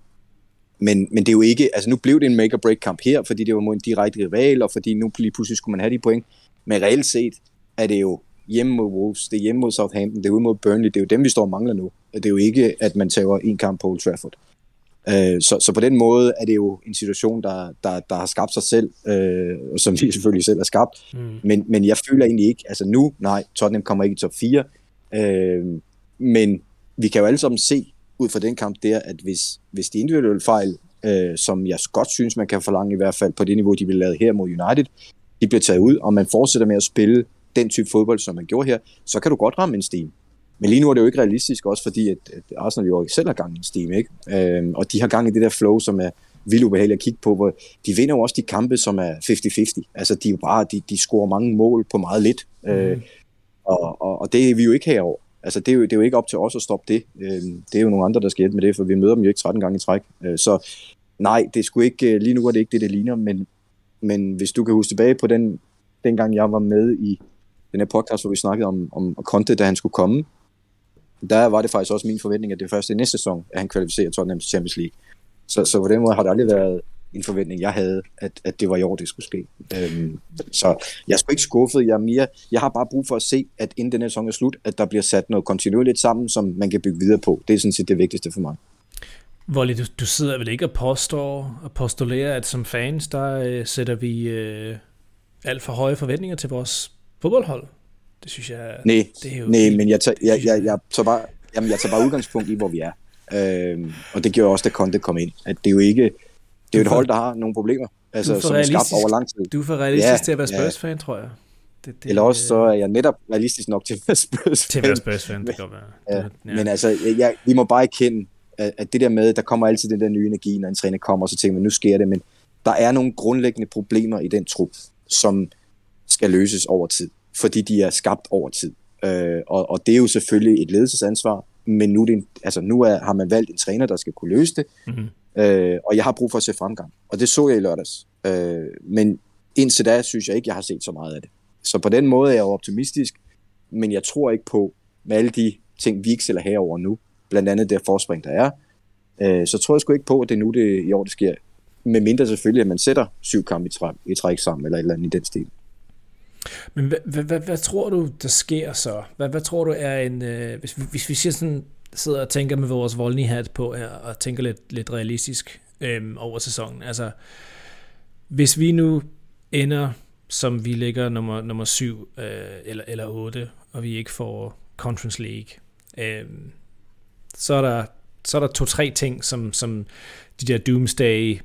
men, men det er jo ikke, altså nu blev det en make-or-break kamp her, fordi det var mod en direkte rival, og fordi nu lige pludselig skulle man have de point. Men reelt set er det jo hjemme mod Wolves, det er hjemme mod Southampton, det er ude mod Burnley, det er jo dem, vi står og mangler nu. Det er jo ikke, at man tager en kamp på Old Trafford. Øh, så, så på den måde er det jo en situation, der, der, der har skabt sig selv, øh, som vi selvfølgelig selv har skabt. Mm. Men, men jeg føler egentlig ikke, altså nu, nej, Tottenham kommer ikke i top 4, øh, men vi kan jo alle sammen se ud fra den kamp der, at hvis, hvis de individuelle fejl, øh, som jeg godt synes, man kan forlange i hvert fald på det niveau, de vil lave her mod United, de bliver taget ud, og man fortsætter med at spille den type fodbold, som man gjorde her, så kan du godt ramme en steam. Men lige nu er det jo ikke realistisk, også fordi at, at Arsenal jo selv har gang i en steam, ikke? Øhm, og de har gang i det der flow, som er vildt ubehageligt at kigge på, hvor de vinder jo også de kampe, som er 50-50. Altså, de, er jo bare, de, de scorer mange mål på meget lidt. Mm. Øh, og, og, og det er vi jo ikke herover. Altså, det er, jo, det er jo ikke op til os at stoppe det. Øh, det er jo nogle andre, der skal hjælpe med det, for vi møder dem jo ikke 13 gange i træk. Øh, så nej, det skulle ikke, lige nu er det ikke det, det ligner, men, men hvis du kan huske tilbage på den, den gang jeg var med i den her podcast, hvor vi snakkede om, om Conte, da han skulle komme, der var det faktisk også min forventning, at det første næste sæson, at han kvalificerer Tottenham til Champions League. Så, så på den måde har det aldrig været en forventning, jeg havde, at, at det var i år, det skulle ske. Øhm, så jeg er sgu ikke skuffet. Jeg, er mere, jeg har bare brug for at se, at inden den her sæson er slut, at der bliver sat noget kontinuerligt sammen, som man kan bygge videre på. Det er sådan set det vigtigste for mig. Volley, du, du sidder vel ikke og påstår og postulerer, at som fans, der øh, sætter vi øh, alt for høje forventninger til vores fodboldhold? Det synes jeg... Nej, det er jo nej men jeg tager, jeg, jeg, jeg, tager bare, jamen, jeg tager bare udgangspunkt i, hvor vi er. Øhm, og det gjorde også, da Conte kom ind. At det er jo ikke... Det er jo et hold, der har nogle problemer, altså, som er skabt over lang tid. Du er for realistisk ja, til at være Spurs-fan, ja. tror jeg. Det, det, Eller også så er jeg netop realistisk nok til at være Spurs-fan. Til at være Spurs-fan, det kan være. Ja. Ja. Men altså, jeg, vi må bare erkende, at det der med, der kommer altid den der nye energi, når en træner kommer, og så tænker man, nu sker det, men der er nogle grundlæggende problemer i den trup, som skal løses over tid fordi de er skabt over tid. Øh, og, og det er jo selvfølgelig et ledelsesansvar, men nu, det altså, nu er, har man valgt en træner, der skal kunne løse det, mm-hmm. øh, og jeg har brug for at se fremgang. Og det så jeg i lørdags. Øh, men indtil da synes jeg ikke, jeg har set så meget af det. Så på den måde er jeg jo optimistisk, men jeg tror ikke på, med alle de ting, vi ikke sælger herover nu, blandt andet det forspring, der er, øh, så tror jeg sgu ikke på, at det er nu, det i år, det sker. Med mindre selvfølgelig, at man sætter syv kampe i, træk, i træk sammen, eller et eller andet i den stil. Men hvad, hvad, hvad, hvad tror du, der sker så? Hvad, hvad tror du er en... Øh, hvis, hvis vi siger sådan, sidder og tænker med vores voldlige hat på her, og tænker lidt, lidt realistisk øh, over sæsonen. Altså, hvis vi nu ender, som vi ligger nummer, nummer syv øh, eller, eller otte, og vi ikke får Conference League, øh, så er der så er der to-tre ting, som, som de der doomsday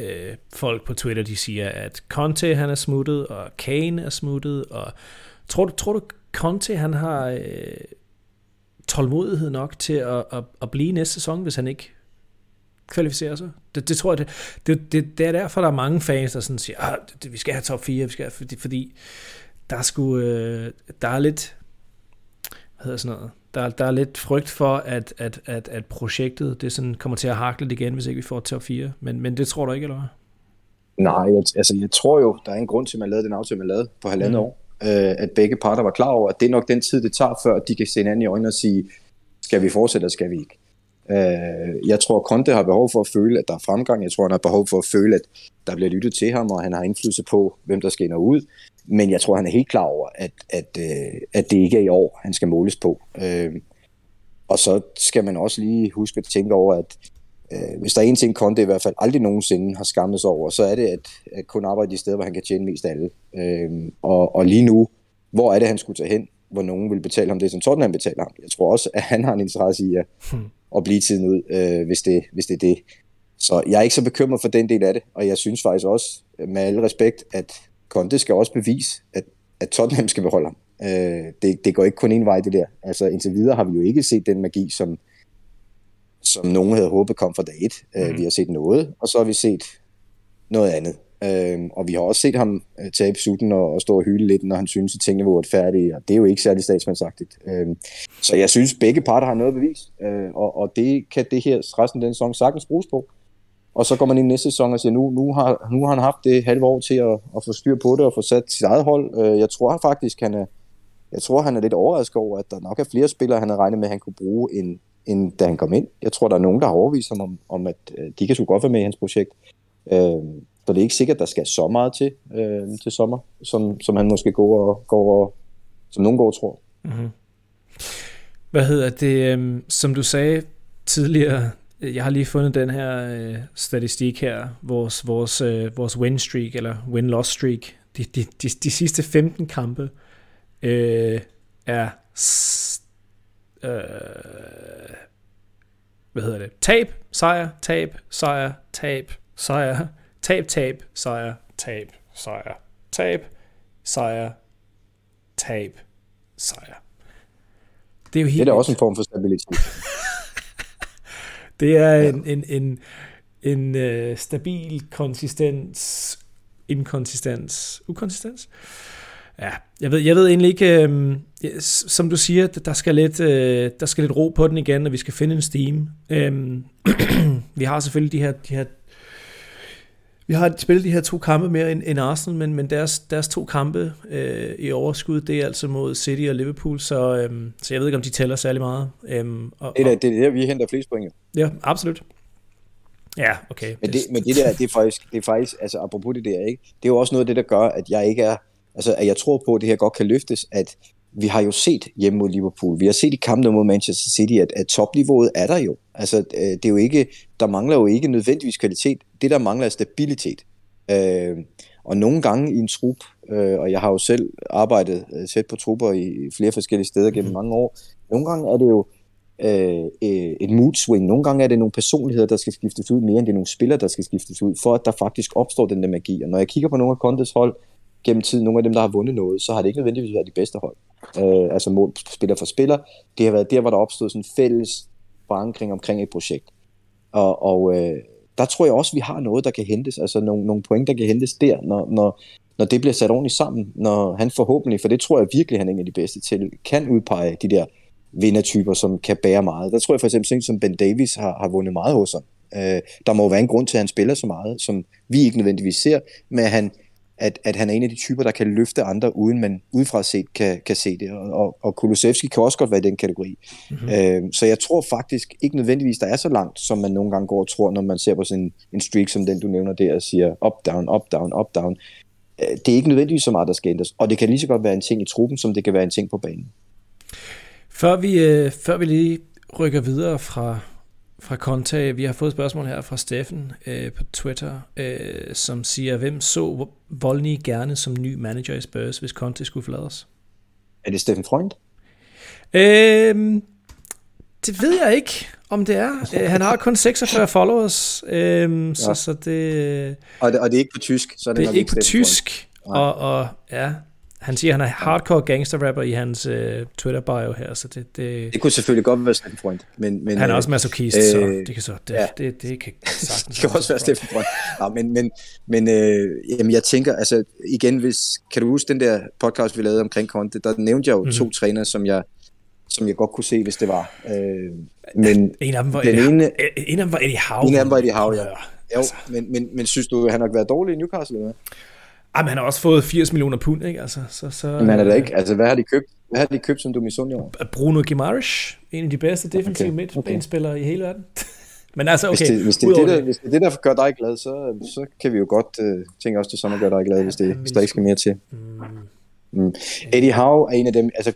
øh, folk på Twitter, de siger, at Conte han er smuttet, og Kane er smuttet, og tror du, tror du Conte han har øh, tålmodighed nok til at, at, at blive næste sæson, hvis han ikke kvalificerer sig? Det, det tror jeg, det, det, det, det er derfor, der er mange fans, der sådan siger, ah, at vi skal have top 4, vi skal have, fordi, fordi der er sgu, øh, der er lidt, hvad hedder sådan noget, der, der er lidt frygt for, at, at, at, at projektet det sådan kommer til at hakle lidt igen, hvis ikke vi får top 4. Men, men det tror du ikke, eller hvad? Nej, jeg, altså jeg tror jo, der er en grund til, at man lavede den aftale, man lavede på halvandet mm. år. Øh, at begge parter var klar over, at det er nok den tid, det tager, før de kan se hinanden i øjnene og sige, skal vi fortsætte, eller skal vi ikke? Øh, jeg tror, Conte har behov for at føle, at der er fremgang. Jeg tror, han har behov for at føle, at der bliver lyttet til ham, og han har indflydelse på, hvem der skal ind og ud. Men jeg tror, han er helt klar over, at, at, øh, at det ikke er i år, han skal måles på. Øh, og så skal man også lige huske at tænke over, at øh, hvis der er en ting, Conte i hvert fald aldrig nogensinde har skammet sig over, så er det at, at kun arbejde i steder, hvor han kan tjene mest af alle. Øh, og, og lige nu, hvor er det, han skulle tage hen, hvor nogen vil betale ham det, som Tottenham betaler ham. Jeg tror også, at han har en interesse i at, hmm. at blive tiden ud, øh, hvis, det, hvis det er det. Så jeg er ikke så bekymret for den del af det, og jeg synes faktisk også, med al respekt, at Conte skal også bevise, at, at Tottenham skal beholde ham. Øh, det, det går ikke kun en vej, det der. Altså indtil videre har vi jo ikke set den magi, som, som nogen havde håbet kom fra dag et. Mm. Øh, mhm. vi har set noget, og så har vi set noget andet. Øh, og vi har også set ham øh, tabe sutten og, og stå og hylde lidt, når han synes, at tingene var færdige, og det er jo ikke særlig statsmandsagtigt. Øh, så jeg synes, begge parter har noget bevis, øh, og, og det kan det her resten af den sæson sagtens bruges på. Og så går man ind i næste sæson og siger, nu, nu, har, nu har han haft det halve år til at, at få styr på det og få sat sit eget hold. Øh, jeg tror faktisk, han er, jeg tror, han er lidt overrasket over, at der nok er flere spillere, han har regnet med, at han kunne bruge, end, end da han kom ind. Jeg tror, der er nogen, der har overvist ham om, om at øh, de kan sgu godt være med i hans projekt. Øh, så det er ikke sikkert, der skal så meget til øh, til sommer, som, som han måske går og, går og, som nogen går og tror. Mm-hmm. Hvad hedder det, øhm, som du sagde tidligere, jeg har lige fundet den her øh, statistik her, vores, vores, øh, vores win streak, eller win-loss streak, de, de, de, de sidste 15 kampe øh, er øh, hvad hedder det? Tab, sejr, tab, sejr, tab, sejr, tab, tab, sejr, tab, sejr, tab, sejr, tab, sejr. Det er jo helt Det er da også en form for stabilitet. Det er en, en, en en øh, stabil konsistens, inkonsistens, ukonsistens. Ja, jeg ved, jeg ved egentlig ikke, øh, som du siger, der skal, lidt, øh, der skal lidt ro på den igen, og vi skal finde en steam. Øh, vi har selvfølgelig de her, de her vi har spillet de her to kampe mere end, end Arsenal, men, men deres, deres to kampe øh, i overskud, det er altså mod City og Liverpool, så, øh, så jeg ved ikke, om de tæller særlig meget. Øh, og, det, er, det er der, vi henter flest point. Ja, absolut. Ja, okay. Men det, men det der, det er faktisk, det er faktisk altså apropos det der, ikke? det er jo også noget af det, der gør, at jeg ikke er, altså at jeg tror på, at det her godt kan løftes, at vi har jo set hjemme mod Liverpool, vi har set i kampen mod Manchester City, at, at topniveauet er der jo. Altså, øh, det er jo ikke, der mangler jo ikke nødvendigvis kvalitet. Det, der mangler, er stabilitet. Øh, og nogle gange i en trup, øh, og jeg har jo selv arbejdet øh, tæt på trupper i flere forskellige steder gennem mhm. mange år, nogle gange er det jo øh, øh, et mood swing. Nogle gange er det nogle personligheder, der skal skiftes ud, mere end det er nogle spillere, der skal skiftes ud, for at der faktisk opstår den der magi. Og når jeg kigger på nogle af Contes hold gennem tiden, nogle af dem, der har vundet noget, så har det ikke nødvendigvis været de bedste hold. Øh, altså mål spiller for spiller. Det har været der, hvor der opstod sådan en fælles forankring omkring et projekt. Og, og øh, der tror jeg også, vi har noget, der kan hentes, altså nogle, nogle point, der kan hentes der, når, når, når det bliver sat ordentligt sammen, når han forhåbentlig, for det tror jeg virkelig, han er en af de bedste til, kan udpege de der vindertyper, som kan bære meget. Der tror jeg for eksempel, som Ben Davis har, har vundet meget hos ham. Øh, der må være en grund til, at han spiller så meget, som vi ikke nødvendigvis ser, men han, at, at han er en af de typer, der kan løfte andre, uden man udefra set kan, kan se det. Og, og, Kulusevski kan også godt være i den kategori. Mm-hmm. Øh, så jeg tror faktisk ikke nødvendigvis, der er så langt, som man nogle gange går og tror, når man ser på sådan en, en streak som den, du nævner der, og siger up, down, up, down, up, down. Øh, det er ikke nødvendigvis så meget, der skal ændres. Og det kan lige så godt være en ting i truppen, som det kan være en ting på banen. Før vi, øh, før vi lige rykker videre fra, fra Conte. Vi har fået et spørgsmål her fra Steffen øh, på Twitter, øh, som siger, hvem så Volny gerne som ny manager i Spurs, hvis Conte skulle forlade os? Er det Steffen Freund? Øh, det ved jeg ikke, om det er. Øh, han har kun 46 followers, øh, ja. så, så det... Og det... Og det er ikke på tysk? Så er det, det er ikke på tysk, og, og ja, han siger, at han er hardcore gangster-rapper i hans uh, Twitter-bio her, så det, det... Det kunne selvfølgelig godt være Steffen Freund, men... men han er også masochist, øh, så det kan så... Det, ja. det, det, det kan sagtens... det kan også være Steffen Freund. Ja, men men, men øh, jamen, jeg tænker, altså igen, hvis... Kan du huske den der podcast, vi lavede omkring Conte? Der nævnte jeg jo mm-hmm. to trænere, som jeg som jeg godt kunne se, hvis det var. Øh, men en af dem var, Eddie, ene, en af dem var Eddie Howe. En af dem var Eddie Howe, ja. Jo, altså. men, men, men synes du, han har været dårlig i Newcastle, eller hvad? Ej, men han har også fået 80 millioner pund, ikke? Altså, så, så, men er det ikke? Altså, hvad har de købt? Hvad har de købt, som du misundelig over? Bruno Guimaraes, en af de bedste defensive okay. midtbanespillere okay. i hele verden. men altså, okay. Hvis det, hvis, det det, der, hvis det er det, der gør dig glad, så, så kan vi jo godt uh, tænke også, det som at gøre dig glad, hvis, det, hvis der ikke skal mere til. Mm. Mm. Eddie Howe er en af dem, altså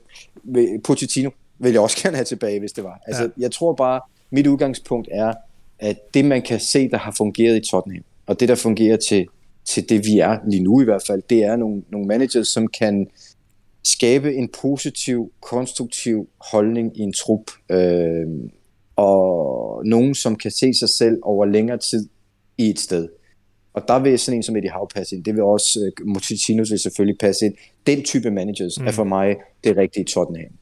Pochettino vil jeg også gerne have tilbage, hvis det var. Altså, ja. jeg tror bare, mit udgangspunkt er, at det man kan se, der har fungeret i Tottenham, og det der fungerer til til det, vi er lige nu i hvert fald, det er nogle, nogle managers, som kan skabe en positiv, konstruktiv holdning i en trup, øh, og nogen, som kan se sig selv over længere tid i et sted. Og der vil sådan en som Eddie Howe passe ind. Det vil også, uh, Moticinus vil selvfølgelig passe ind. Den type managers mm. er for mig det rigtige Tottenham.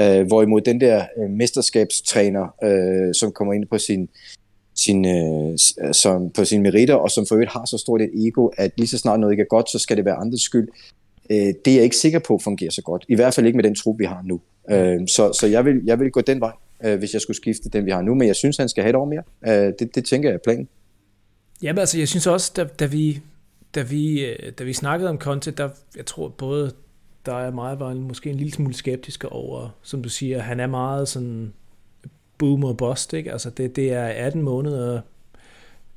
Uh, hvorimod den der uh, mesterskabstræner, uh, som kommer ind på sin sin, øh, som, på sine meritter, og som for øvrigt har så stort et ego, at lige så snart noget ikke er godt, så skal det være andres skyld. Øh, det er jeg ikke sikker på fungerer så godt. I hvert fald ikke med den trup, vi har nu. Øh, så så jeg, vil, jeg vil gå den vej, øh, hvis jeg skulle skifte den, vi har nu, men jeg synes, han skal have et år mere. Øh, det, det tænker jeg er planen. Jamen altså, jeg synes også, da, da, vi, da, vi, øh, da vi snakkede om Conte, der, jeg tror både, der er meget var måske en lille smule skeptisk over, som du siger, han er meget sådan boom og bust, ikke? Altså det, det er 18 måneder,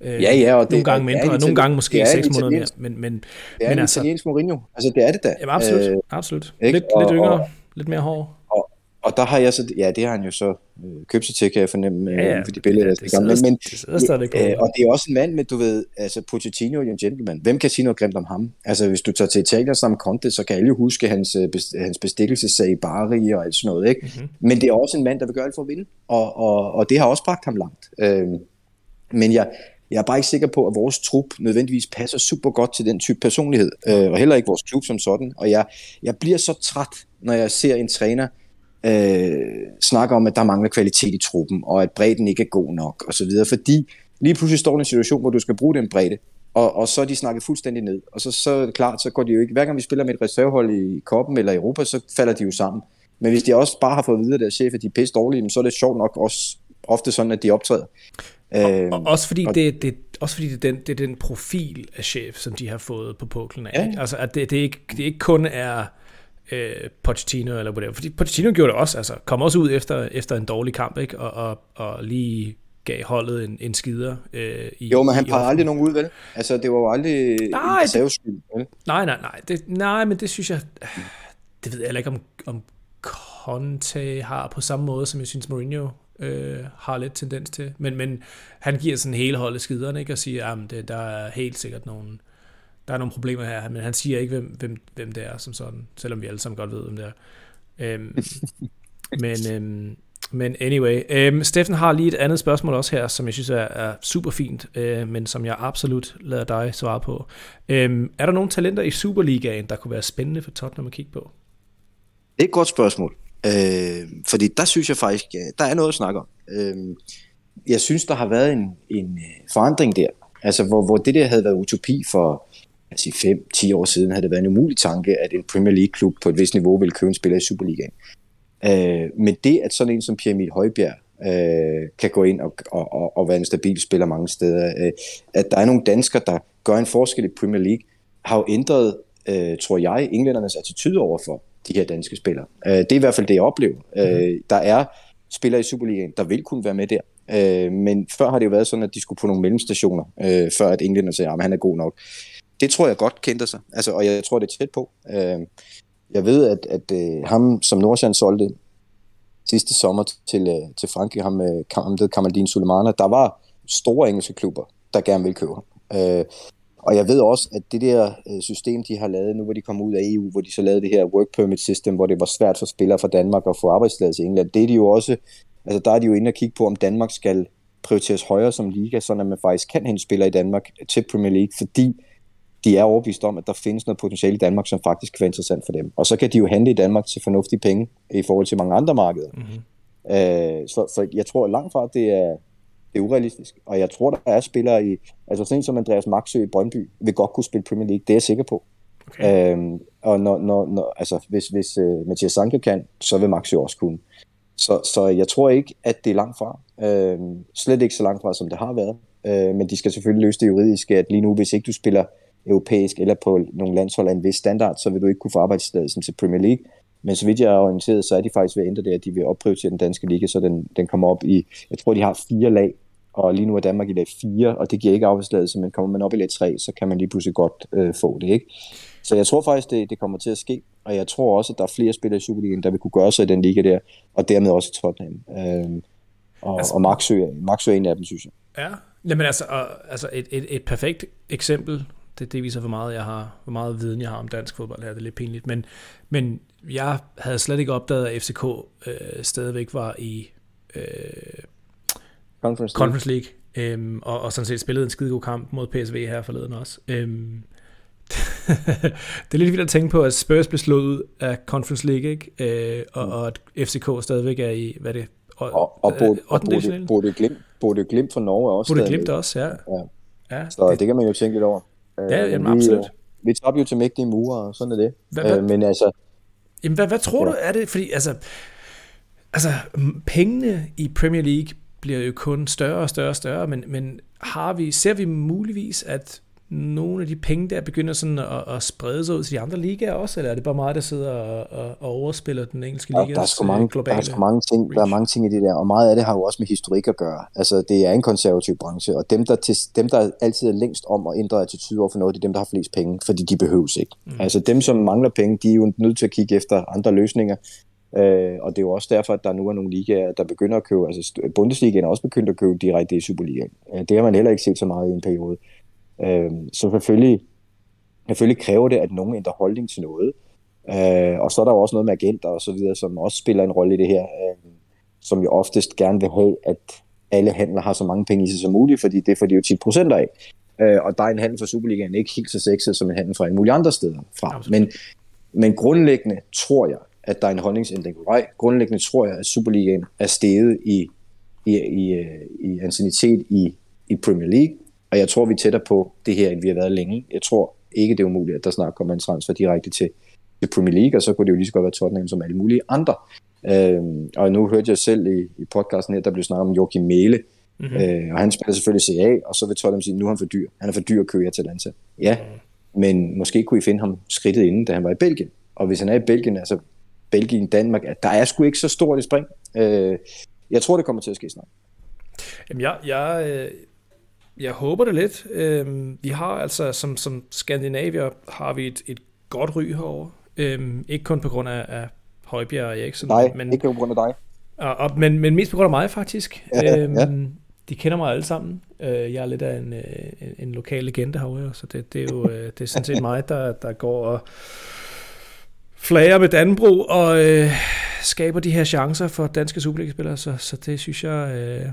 øh, ja, ja, og nogle det, gange mindre, og nogle gange måske 6 måneder mere. Men, men, det er men en altså, italiensk Mourinho, altså det er det da. Jamen absolut, øh, absolut. Lidt, og, lidt yngre, og, lidt mere hård. Og, der har jeg så, ja det har han jo så øh, købt sig til, kan jeg fornemme, ja, ja. for de billeder, ja, der men, men, det øh, og det er også en mand med, du ved, altså Pochettino er en gentleman. Hvem kan sige noget grimt om ham? Altså hvis du tager til Italien som Conte, så kan alle huske hans, øh, hans bestikkelsessag i Bari og alt sådan noget, ikke? Mm-hmm. Men det er også en mand, der vil gøre alt for at vinde, og, og, og det har også bragt ham langt. Øh, men jeg, jeg er bare ikke sikker på, at vores trup nødvendigvis passer super godt til den type personlighed, øh, og heller ikke vores klub som sådan. Og jeg, jeg bliver så træt, når jeg ser en træner, øh, snakker om, at der mangler kvalitet i truppen, og at bredden ikke er god nok, og så videre, fordi Lige pludselig står du i en situation, hvor du skal bruge den bredde, og, og så er de snakket fuldstændig ned. Og så, så er det klart, så går de jo ikke, hver gang vi spiller med et reservehold i Koppen eller Europa, så falder de jo sammen. Men hvis de også bare har fået at vide af deres chef, at de er pisse dårlige, så er det sjovt nok også ofte sådan, at de optræder. Og, og også fordi, og, det, det, også fordi det, er den, det er den profil af chef, som de har fået på poklen af. Ja. Altså, at det, det, ikke, det ikke kun er øh, Pochettino eller whatever. Fordi Pochettino gjorde det også, altså kom også ud efter, efter en dårlig kamp, ikke? Og, og, og lige gav holdet en, en skider. Øh, i, jo, men han pegede aldrig nogen ud, vel? Altså, det var jo aldrig nej, en skyld, vel? Nej, nej, nej. Det, nej, men det synes jeg... Det ved jeg ikke, om, om Conte har på samme måde, som jeg synes Mourinho øh, har lidt tendens til. Men, men han giver sådan hele holdet skiderne, ikke? Og siger, at der er helt sikkert nogle, der er nogle problemer her. Men han siger ikke, hvem, hvem, hvem det er som sådan, selvom vi alle sammen godt ved, hvem det er. Øhm, men, øhm, men anyway, øhm, Steffen har lige et andet spørgsmål også her, som jeg synes er, er super fint, øh, men som jeg absolut lader dig svare på. Øhm, er der nogle talenter i Superligaen, der kunne være spændende for Tottenham at kigge på? Det er et godt spørgsmål. Øh, fordi der synes jeg faktisk, der er noget at snakke om. Øh, jeg synes, der har været en, en øh, forandring der. Altså, hvor, hvor det der havde været utopi for altså 5-10 år siden, havde det været en umulig tanke, at en Premier League-klub på et vist niveau ville købe en spiller i Superligaen. Øh, men det, at sådan en som Pierre Emil Højbjerg øh, kan gå ind og, og, og, og være en stabil spiller mange steder, øh, at der er nogle danskere, der gør en forskel i Premier League, har jo ændret, øh, tror jeg, englændernes attitude overfor de her danske spillere. Øh, det er i hvert fald det, jeg oplever. Mm. Øh, der er spillere i Superligaen, der vil kunne være med der. Øh, men før har det jo været sådan, at de skulle på nogle mellemstationer, øh, før at englænder sagde, at han er god nok. Det tror jeg godt kendte sig, altså, og jeg tror, det er tæt på. Øh, jeg ved, at, at øh, ham, som Nordsjælland solgte sidste sommer til, øh, til Frankrig, ham øh, med ham, Kamaldin Sulemana, der var store engelske klubber, der gerne vil købe ham. Øh, og jeg ved også, at det der øh, system, de har lavet, nu hvor de kommer ud af EU, hvor de så lavede det her work permit system, hvor det var svært for spillere fra Danmark at få arbejdstilladelse i England, det er de jo også, altså der er de jo inde og kigge på, om Danmark skal prioriteres højere som liga, så man faktisk kan hente spillere i Danmark til Premier League, fordi de er overbevist om, at der findes noget potentiale i Danmark, som faktisk kan være interessant for dem. Og så kan de jo handle i Danmark til fornuftige penge i forhold til mange andre markeder. Mm-hmm. Øh, så, så jeg tror langt fra, at det er, det er urealistisk. Og jeg tror, der er spillere i... Altså sådan som Andreas Maxø i Brøndby vil godt kunne spille Premier League. Det er jeg sikker på. Okay. Øhm, og når, når, når, altså, hvis, hvis uh, Mathias Sanke kan, så vil Maxø også kunne. Så, så jeg tror ikke, at det er langt fra. Øhm, slet ikke så langt fra, som det har været. Øh, men de skal selvfølgelig løse det juridiske, at lige nu, hvis ikke du spiller europæisk eller på nogle landshold af en vis standard, så vil du ikke kunne få arbejdstilladelsen til Premier League. Men så vidt jeg er orienteret, så er de faktisk ved at ændre det, at de vil opprioritere den danske liga, så den, den kommer op i, jeg tror de har fire lag, og lige nu er Danmark i lag 4, og det giver ikke arbejdsladelse, men kommer man op i lag 3, så kan man lige pludselig godt øh, få det, ikke? Så jeg tror faktisk, det, det kommer til at ske, og jeg tror også, at der er flere spillere i Superligaen, der vil kunne gøre sig i den liga der, og dermed også i Tottenham. Øh, og, altså, og Maxø, Maxø er en af dem, synes jeg. Ja, Jamen altså, og, altså et, et, et perfekt eksempel det, det viser, hvor meget, jeg har, hvor meget viden jeg har om dansk fodbold her. Det er lidt pinligt. Men, men jeg havde slet ikke opdaget, at FCK øh, stadigvæk var i øh, Conference League, Conference League øhm, og, og sådan set spillede en skide god kamp mod PSV her forleden også. Øhm, det er lidt vildt at tænke på, at Spurs blev slået ud af Conference League, ikke? Øh, og, og at FCK stadigvæk er i, hvad er det? Og, og, og, Bod, og Bodø Glimt, Bodø Glimt for Norge også. Bodø Glimt også, ja. ja. ja så det, det kan man jo tænke lidt over. Ja, øh, jamen, vi, absolut. Øh, vi tager jo til mægtige murer, og sådan er det. Hvad, hvad, øh, men altså... Jamen, hvad, hvad tror ja. du, er det? Fordi, altså, altså, pengene i Premier League bliver jo kun større og større og større, men, men har vi, ser vi muligvis, at nogle af de penge der begynder sådan at, at sprede sig ud til de andre ligaer også, eller er det bare mig, der sidder og, og, og overspiller den engelske liga? Ja, der er sgu mange, globale der er sgu mange ting, der er mange ting i det der, og meget af det har jo også med historik at gøre. Altså, det er en konservativ branche, og dem, der, til, dem, der altid er længst om at ændre attitude over for noget, det er dem, der har flest penge, fordi de behøves ikke. Mm. Altså, dem, som mangler penge, de er jo nødt til at kigge efter andre løsninger, Øh, og det er jo også derfor, at der nu er nogle ligaer, der begynder at købe, altså Bundesligaen er også begyndt at købe direkte i Superligaen. Øh, det har man heller ikke set så meget i en periode. Øh, så selvfølgelig, selvfølgelig kræver det, at nogen ændrer holdning til noget. Øh, og så er der jo også noget med agenter og så videre, som også spiller en rolle i det her, øh, som jo oftest gerne vil have, at alle handler har så mange penge i sig som muligt, fordi det får de jo 10 procent af. Øh, og der er en handel for Superligaen ikke helt så sexet som en handel fra en mulig andre steder fra. Men, men grundlæggende tror jeg, at der er en holdningsændring på vej. Grundlæggende tror jeg, at Superligaen er steget i, i, i, i ancienitet i i Premier League, og jeg tror, vi er tættere på det her, end vi har været længe. Jeg tror ikke, det er umuligt, at der snart kommer en transfer direkte til, til Premier League, og så kunne det jo lige så godt være Tottenham som alle mulige andre. Øhm, og nu hørte jeg selv i, i podcasten her, der blev snakket om Joachim Mæle, mm-hmm. øh, og han spiller selvfølgelig CA, og så vil Tottenham sige, nu er han for dyr. Han er for dyr at køre til Atalanta. Ja, mm. men måske kunne I finde ham skridtet inden, da han var i Belgien. Og hvis han er i Belgien, altså Belgien, Danmark, der er sgu ikke så stort et spring. Øh, jeg tror, det kommer til at ske snart. Jamen, jeg, jeg, øh, jeg håber det lidt. Øhm, vi har altså, som, som Skandinavier, har vi et, et godt ry herovre. Øhm, ikke kun på grund af, af Højbjerg og Eriksen. Nej, men, ikke på grund af dig. Og, og, men, men mest på grund af mig, faktisk. Ja, øhm, ja. De kender mig alle sammen. Øh, jeg er lidt af en, øh, en, en lokal legende herovre, så det, det er jo øh, det er sådan set mig, der, der går og flager med Danbro og øh, skaber de her chancer for danske Superliga-spillere, så, så det synes jeg, øh,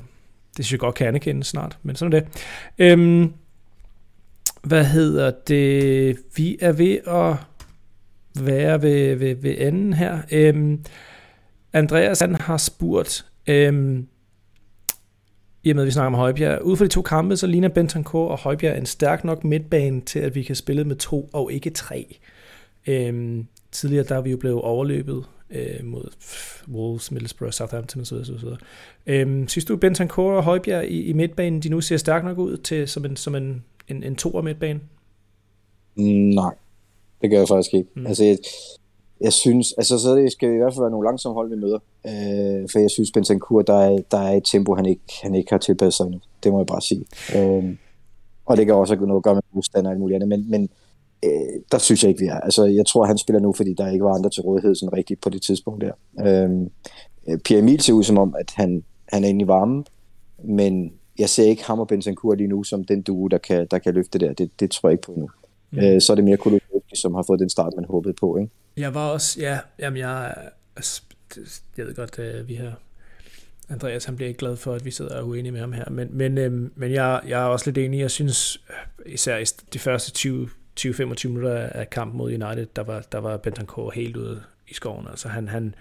det synes jeg godt kan anerkende snart, men sådan er det. Øhm, hvad hedder det? Vi er ved at være ved, ved, ved anden her. Øhm, Andreas han har spurgt, øhm, i og med at vi snakker om Højbjerg, ud fra de to kampe, så ligner Bentancur og Højbjerg en stærk nok midtbane til, at vi kan spille med to og ikke tre. Øhm, tidligere der er vi jo blevet overløbet øh, mod Wolves, Middlesbrough, Southampton osv. osv. Øhm, synes du, Bentancur og Højbjerg i, i midtbanen, de nu ser stærk nok ud til som en, som en, en, en toer midtbane? Nej, det gør jeg faktisk ikke. Mm. Altså, jeg, jeg synes, altså så det skal i hvert fald være nogle langsomme hold, vi møder. Øh, for jeg synes, Bentancur, der er, der er et tempo, han ikke, han ikke har tilpasset sig endnu. Det må jeg bare sige. Øh, og det kan også have noget at gøre med modstander og alt muligt andet. Men, men øh, der synes jeg ikke, vi er. Altså, jeg tror, han spiller nu, fordi der ikke var andre til rådighed sådan rigtigt på det tidspunkt der. Øh, Pierre Emil ser ud som om, at han, han er inde i varmen, men jeg ser ikke ham og Bentancur lige nu som den duo, der kan, der kan løfte det der. Det, det tror jeg ikke på nu. Mm. Øh, så er det mere Kulusevski, som har fået den start, man håbede på. Ikke? Jeg var også, ja, jamen jeg, jeg ved godt, at øh, vi har Andreas han bliver ikke glad for, at vi sidder og er uenige med ham her, men, men, øhm, men jeg, jeg er også lidt enig. Jeg synes, øh, især i de første 20 20-25 minutter af kampen mod United, der var, der var Bentancur helt ude i skoven. Altså han, han,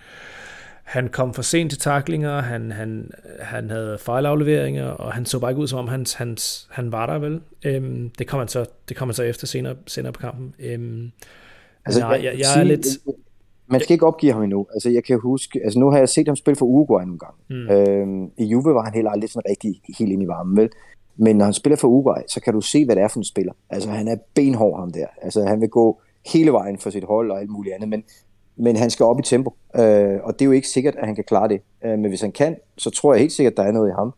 han kom for sent til taklinger, han, han, han havde fejlafleveringer, og han så bare ikke ud, som om han, han, han var der vel. Øhm, det kommer han så, det kommer så efter senere, senere på kampen. Øhm, altså, nej, jeg, jeg, er lidt... Man skal ikke opgive ham endnu. Altså, jeg kan huske, altså nu har jeg set ham spille for Uruguay nogle gange. Mm. Øhm, I Juve var han heller aldrig sådan rigtig helt ind i varmen, vel? Men når han spiller for Uruguay, så kan du se, hvad det er for en spiller. Altså, han er benhård ham der. Altså, han vil gå hele vejen for sit hold og alt muligt andet, men, men han skal op i tempo. Øh, og det er jo ikke sikkert, at han kan klare det. Øh, men hvis han kan, så tror jeg helt sikkert, at der er noget i ham.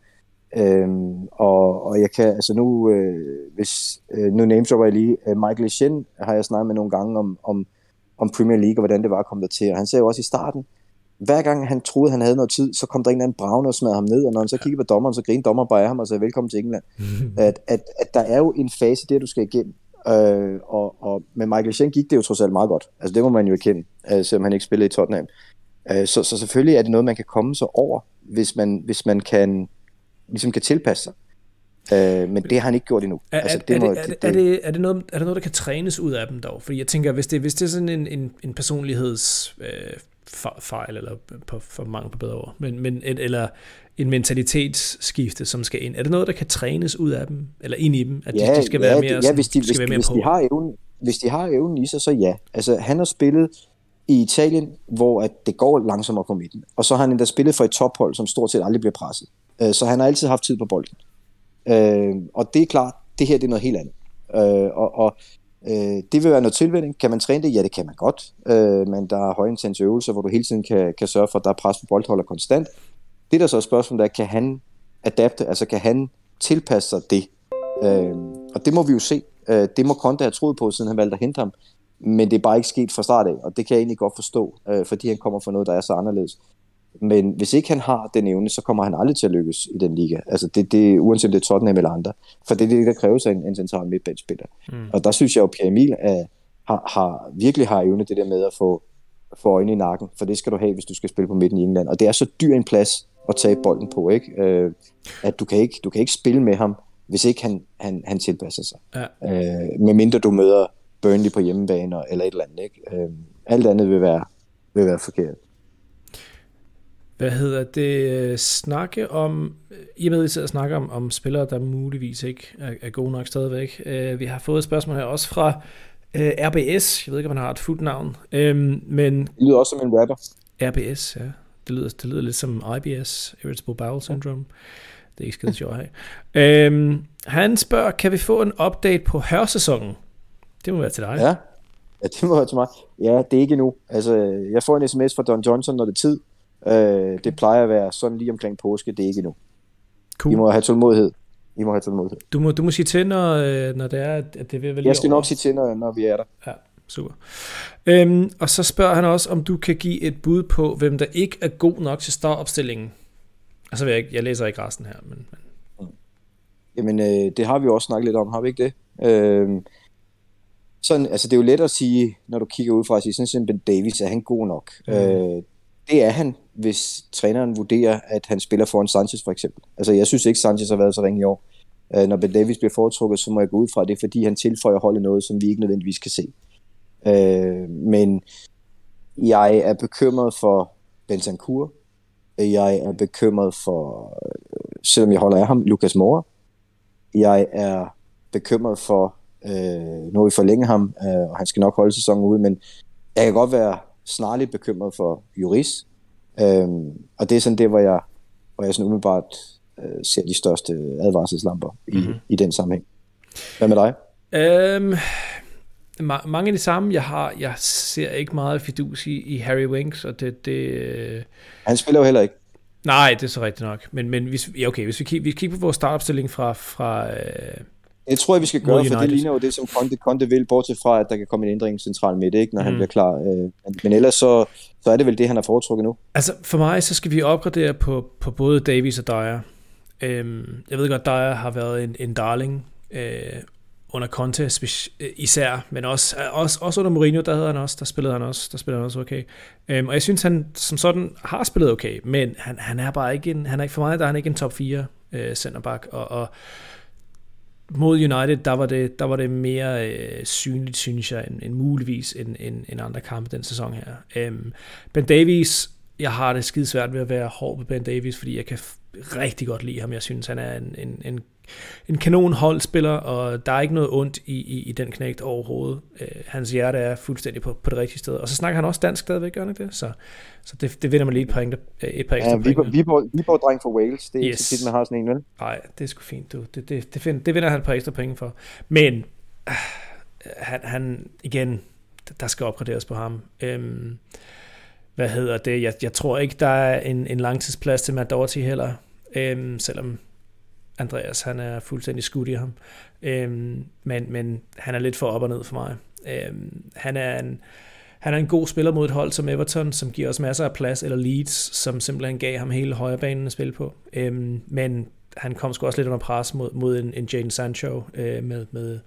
Øh, og, og jeg kan, altså nu, øh, hvis, øh, nu namedropper jeg lige, øh, Michael Essien har jeg snakket med nogle gange om, om, om Premier League, og hvordan det var at komme der til. Og han sagde jo også i starten, hver gang han troede, han havde noget tid, så kom der en eller anden bravne og smadrede ham ned, og når han så kiggede på dommeren, så grinede dommer bare af ham og sagde, velkommen til England. at, at, at der er jo en fase der, du skal igennem. Øh, og, og med Michael Schen gik det jo trods alt meget godt. Altså det må man jo erkende, øh, selvom han ikke spillede i Tottenham. Øh, så, så selvfølgelig er det noget, man kan komme så over, hvis man, hvis man kan, ligesom kan tilpasse sig. Øh, men det har han ikke gjort endnu. Er, altså, det er, må, det, det, er, det, er, det noget, er det noget, der kan trænes ud af dem dog? Fordi jeg tænker, hvis det, hvis det er sådan en, en, en personligheds... Øh, fejl, eller på, for mange på bedre ord, men, men et, eller en mentalitetsskifte, som skal ind. Er det noget, der kan trænes ud af dem, eller ind i dem, at ja, de, de skal ja, være mere, ja, hvis de, skal hvis, være mere hvis, på? De har evnen, hvis de har evnen i sig, så ja. Altså, han har spillet i Italien, hvor at det går langsommere på midten, og så har han endda spillet for et tophold, som stort set aldrig bliver presset. Øh, så han har altid haft tid på bolden. Øh, og det er klart, det her det er noget helt andet. Øh, og, og Øh, det vil være noget tilvænding. Kan man træne det? Ja, det kan man godt. Øh, men der er højintense øvelser, hvor du hele tiden kan, kan sørge for, at der er pres på boldholder konstant. Det der så er spørgsmålet er, kan han adapte, altså kan han tilpasse sig det? Øh, og det må vi jo se. Øh, det må Konte have troet på, siden han valgte at hente ham. Men det er bare ikke sket fra start af, og det kan jeg egentlig godt forstå, øh, fordi han kommer fra noget, der er så anderledes. Men hvis ikke han har den evne, så kommer han aldrig til at lykkes i den liga. Altså det, det uanset det er Tottenham eller andre. For det er det, der kræves af en, en central midtbanespiller. Mm. Og der synes jeg jo, at Pierre Emil er, har, har, virkelig har evne det der med at få, få øjne i nakken. For det skal du have, hvis du skal spille på midten i England. Og det er så dyr en plads at tage bolden på, ikke? Øh, at du kan ikke, du kan ikke spille med ham, hvis ikke han, han, han tilpasser sig. Ja. Øh, medmindre du møder Burnley på hjemmebane eller et eller andet. Ikke? Øh, alt andet vil være, vil være forkert. Hvad hedder det, snakke om, i og med, at vi sidder og snakker om, om spillere, der muligvis ikke er, er gode nok stadigvæk. Uh, vi har fået et spørgsmål her også fra uh, RBS, jeg ved ikke, om han har et fuldt navn, um, men... Det lyder også som en rapper. RBS, ja. Det lyder, det lyder lidt som IBS, Irritable Bowel Syndrome. Det er ikke skide sjovt her. Um, han spørger, kan vi få en update på hørsæsonen? Det må være til dig. Ja. ja, det må være til mig. Ja, det er ikke endnu. Altså, jeg får en sms fra Don Johnson, når det er tid. Øh, det plejer at være sådan lige omkring påske, det er ikke endnu. Cool. I må have tålmodighed. I må have tålmodighed. Du må, du må sige til, når, øh, når det er, at det vil vel Jeg skal over. nok sige til, når, når vi er der. Ja, super. Øhm, og så spørger han også, om du kan give et bud på, hvem der ikke er god nok til startopstillingen. Altså, jeg, ikke, jeg læser ikke resten her, men... men. Jamen, øh, det har vi jo også snakket lidt om, har vi ikke det? Øh, sådan, altså, det er jo let at sige, når du kigger ud fra at sige, sådan som Ben Davis, er han god nok? Mm. Øh, det er han, hvis træneren vurderer, at han spiller foran Sanchez for eksempel. Altså, jeg synes ikke, Sanchez har været så ringe i år. Øh, når Ben Davis bliver foretrukket, så må jeg gå ud fra, det er, fordi han tilføjer holdet noget, som vi ikke nødvendigvis kan se. Øh, men jeg er bekymret for Bentancur. Jeg er bekymret for, øh, selvom jeg holder af ham, Lukas Mora. Jeg er bekymret for, øh, når vi forlænger ham, øh, og han skal nok holde sæsonen ude, men jeg kan godt være snarligt bekymret for Juris. Øhm, og det er sådan det, hvor jeg, hvor jeg sådan umiddelbart øh, ser de største advarselslamper i, mm-hmm. i den sammenhæng. Hvad med dig? Øhm, ma- mange af de samme, jeg har, jeg ser ikke meget fidus i, i Harry Winks, og det... det øh... Han spiller jo heller ikke. Nej, det er så rigtigt nok. Men, men hvis, ja, okay, hvis vi, kigger, vi kigger på vores startopstilling fra, fra øh, det tror jeg, vi skal gøre, for det ligner jo det, som Conte, Conte vil, bortset fra, at der kan komme en ændring central midt, ikke, når mm. han bliver klar. Øh, men ellers så, så er det vel det, han har foretrukket nu. Altså for mig, så skal vi opgradere på, på både Davies og Dyer. Øhm, jeg ved godt, Dyer har været en, en darling øh, under Conte øh, især, men også, også, også under Mourinho, der havde han også, der spillede han også, der spillede han også okay. Øhm, og jeg synes, han som sådan har spillet okay, men han, han er bare ikke en, han er ikke for mig, der er han ikke en top 4 øh, centerback, og, og mod United, der var det, der var det mere øh, synligt, synes jeg, end, end muligvis end, end, end andre kampe den sæson her. Øhm, ben Davies, jeg har det skide svært ved at være hård på Ben Davies, fordi jeg kan rigtig godt lide ham. Jeg synes, han er en, en, en en kanon holdspiller, og der er ikke noget ondt i, i, i den knægt overhovedet. Øh, hans hjerte er fuldstændig på, på det rigtige sted. Og så snakker han også dansk stadigvæk, gør han ikke det? Så, så det, det vinder man lige et par, et par ekstra ja, vi, point. Vi, vi, vi bor dreng for Wales, det er yes. ikke tit, man har sådan en, vel? Nej, det er sgu fint, du. Det, det, det, find, det vinder han et par ekstra point for. Men øh, han, han, igen, der skal opgraderes på ham. Øhm, hvad hedder det? Jeg, jeg tror ikke, der er en, en langtidsplads til Matt Doherty heller. Øhm, selvom Andreas, han er fuldstændig skudt i ham. Øhm, men, men han er lidt for op og ned for mig. Øhm, han er en han er en god spiller mod et hold som Everton, som giver os masser af plads, eller Leeds, som simpelthen gav ham hele højrebanen at spille på. Øhm, men han kom sgu også lidt under pres mod, mod en, en Jadon Sancho øh, med, med,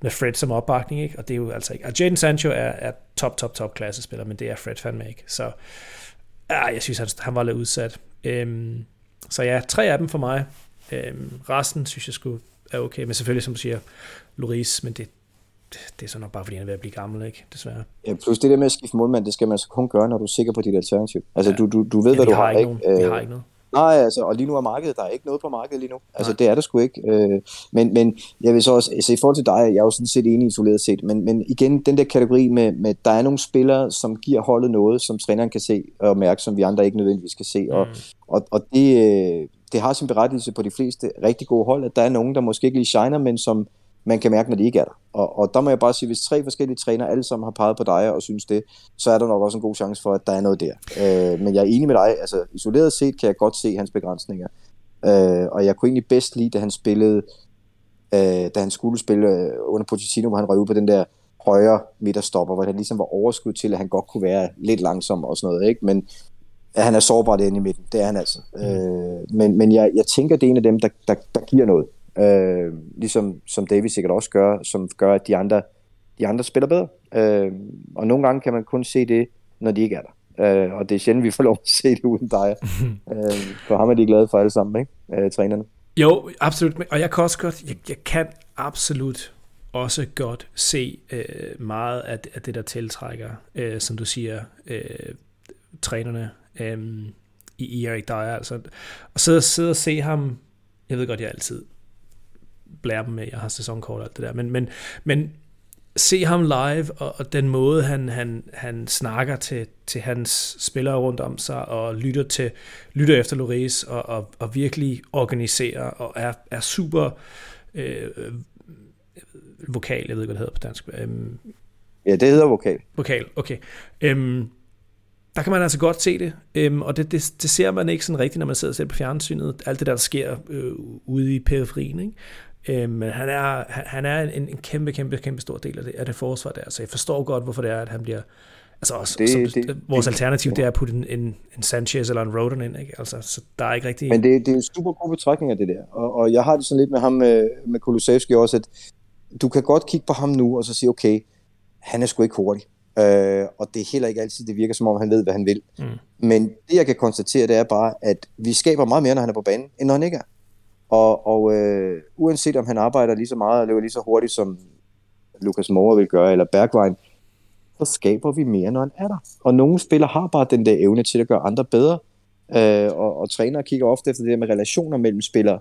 med Fred som opbakning, ikke? og det er jo altså ikke... Og Jadon Sancho er, er top, top, top klassespiller, men det er Fred fandme ikke. Så ja, jeg synes, han, han var lidt udsat. Øhm, så ja, tre af dem for mig. Øhm, resten synes jeg skulle er okay, men selvfølgelig, som du siger, Loris, men det, det er så nok bare, fordi han er ved at blive gammel, ikke? Desværre. Ja, plus det der med at skifte målmand, det skal man så kun gøre, når du er sikker på dit alternativ. Altså, ja. du, du, du ved, ja, hvad du har, ikke? Nogen. Vi har øh, ikke noget. Nej, altså, og lige nu er markedet, der er ikke noget på markedet lige nu. Altså, Nej. det er der sgu ikke. Øh, men, men jeg vil så også, altså, i forhold til dig, jeg er jo sådan set enig isoleret set, men, men igen, den der kategori med, med, der er nogle spillere, som giver holdet noget, som træneren kan se og mærke, som vi andre ikke nødvendigvis kan se. Mm. Og, og, og det, øh, det har sin berettigelse på de fleste rigtig gode hold, at der er nogen, der måske ikke lige shiner, men som man kan mærke, når de ikke er der. Og, og der må jeg bare sige, hvis tre forskellige trænere alle sammen har peget på dig og synes det, så er der nok også en god chance for, at der er noget der. Øh, men jeg er enig med dig, altså isoleret set kan jeg godt se hans begrænsninger. Øh, og jeg kunne egentlig bedst lide, da han spillede, øh, da han skulle spille øh, under Pochettino, hvor han røg ud på den der højre midterstopper, hvor han ligesom var overskud til, at han godt kunne være lidt langsom og sådan noget, ikke? Men Ja, han er sårbar derinde i midten. Det er han altså. Mm. Øh, men men jeg, jeg tænker, det er en af dem, der, der, der giver noget. Øh, ligesom som David sikkert også gør, som gør, at de andre, de andre spiller bedre. Øh, og nogle gange kan man kun se det, når de ikke er der. Øh, og det er sjældent, vi får lov at se det uden dig. øh, for ham er de glade for alle sammen, ikke? Øh, trænerne. Jo, absolut. Og jeg kan også godt, jeg, jeg kan absolut også godt se øh, meget af, af det, der tiltrækker, øh, som du siger, øh, trænerne øhm, i Erik Dyer. Altså, og sidde, sidde og se ham, jeg ved godt, jeg altid blærer dem med, jeg har sæsonkort og alt det der, men, men, men se ham live, og, og den måde, han, han, han snakker til, til hans spillere rundt om sig, og lytter, til, lytter efter Loris, og, og, og virkelig organiserer, og er, er super øh, vokal, jeg ved ikke, hvad det hedder på dansk. Øhm, ja, det hedder vokal. Vokal, okay. Øhm, der kan man altså godt se det, øhm, og det, det, det ser man ikke sådan rigtigt, når man sidder selv på fjernsynet, alt det der, der sker øh, ude i periferien, ikke? Øh, men han er, han er en, en kæmpe, kæmpe, kæmpe stor del af det, af det forsvar der, så jeg forstår godt, hvorfor det er, at han bliver... Altså også, det, som, det, vores det, alternativ, det er at putte en, en, en Sanchez eller en Roden ind, ikke? Altså, så der er ikke rigtig... Men det, det er en super god betragtning af det der, og, og jeg har det sådan lidt med ham, med, med Kulusevski også, at du kan godt kigge på ham nu, og så sige, okay, han er sgu ikke hurtig. Øh, og det er heller ikke altid, det virker som om, han ved, hvad han vil. Mm. Men det, jeg kan konstatere, det er bare, at vi skaber meget mere, når han er på banen, end når han ikke er. Og, og øh, uanset om han arbejder lige så meget og løber lige så hurtigt, som Lukas Moore vil gøre, eller Bergwijn, så skaber vi mere, når han er der. Og nogle spillere har bare den der evne til at gøre andre bedre. Øh, og, og trænere kigger ofte efter det der med relationer mellem spillere.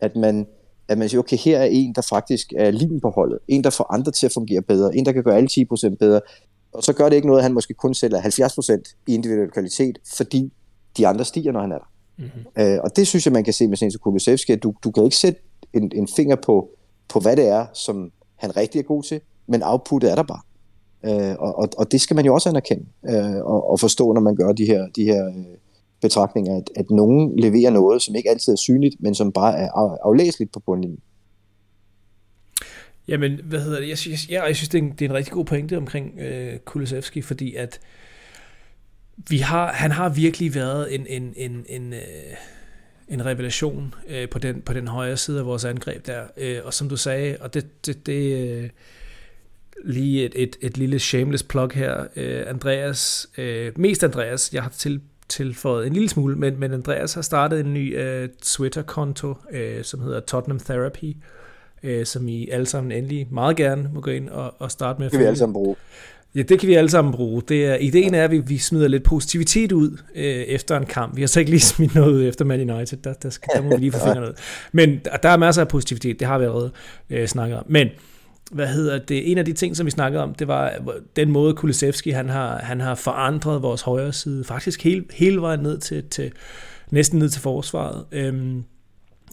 At man, at man siger, okay, her er en, der faktisk er liven på holdet. En, der får andre til at fungere bedre. En, der kan gøre alle 10% bedre. Og så gør det ikke noget, at han måske kun sælger 70% i individuel kvalitet, fordi de andre stiger, når han er der. Mm-hmm. Øh, og det synes jeg, man kan se med sådan en Kulusevski, at du, du kan ikke sætte en, en finger på, på, hvad det er, som han rigtig er god til, men outputtet er der bare. Øh, og, og, og det skal man jo også anerkende øh, og, og forstå, når man gør de her, de her øh, betragtninger, at, at nogen leverer noget, som ikke altid er synligt, men som bare er aflæseligt på bundlinjen. Jamen, hvad hedder det? Jeg synes, jeg, jeg synes det, er en, det er en rigtig god pointe omkring øh, Kulusevski, fordi at vi har, han har virkelig været en, en, en, en, øh, en revelation øh, på, den, på den højre side af vores angreb der. Øh, og som du sagde, og det, det, det øh, lige et, et, et lille shameless plug her. Øh, Andreas, øh, mest Andreas, jeg har til, tilføjet en lille smule, men, men Andreas har startet en ny øh, Twitter-konto, øh, som hedder Tottenham Therapy, øh, som I alle sammen endelig meget gerne må gå ind og, og starte med. Det kan vi alle sammen bruge. Ja, det kan vi alle sammen bruge. Det er, ideen er, at vi, vi smider lidt positivitet ud øh, efter en kamp. Vi har så ikke lige smidt noget ud efter Man United. Der, der, skal, der må vi lige få fingrene ud. Men der er masser af positivitet. Det har vi allerede øh, snakket om. Men hvad hedder det, en af de ting, som vi snakkede om, det var den måde Kulisevski, han har, han har forandret vores højre side, faktisk hele, hele vejen ned til, til, næsten ned til forsvaret. Øhm,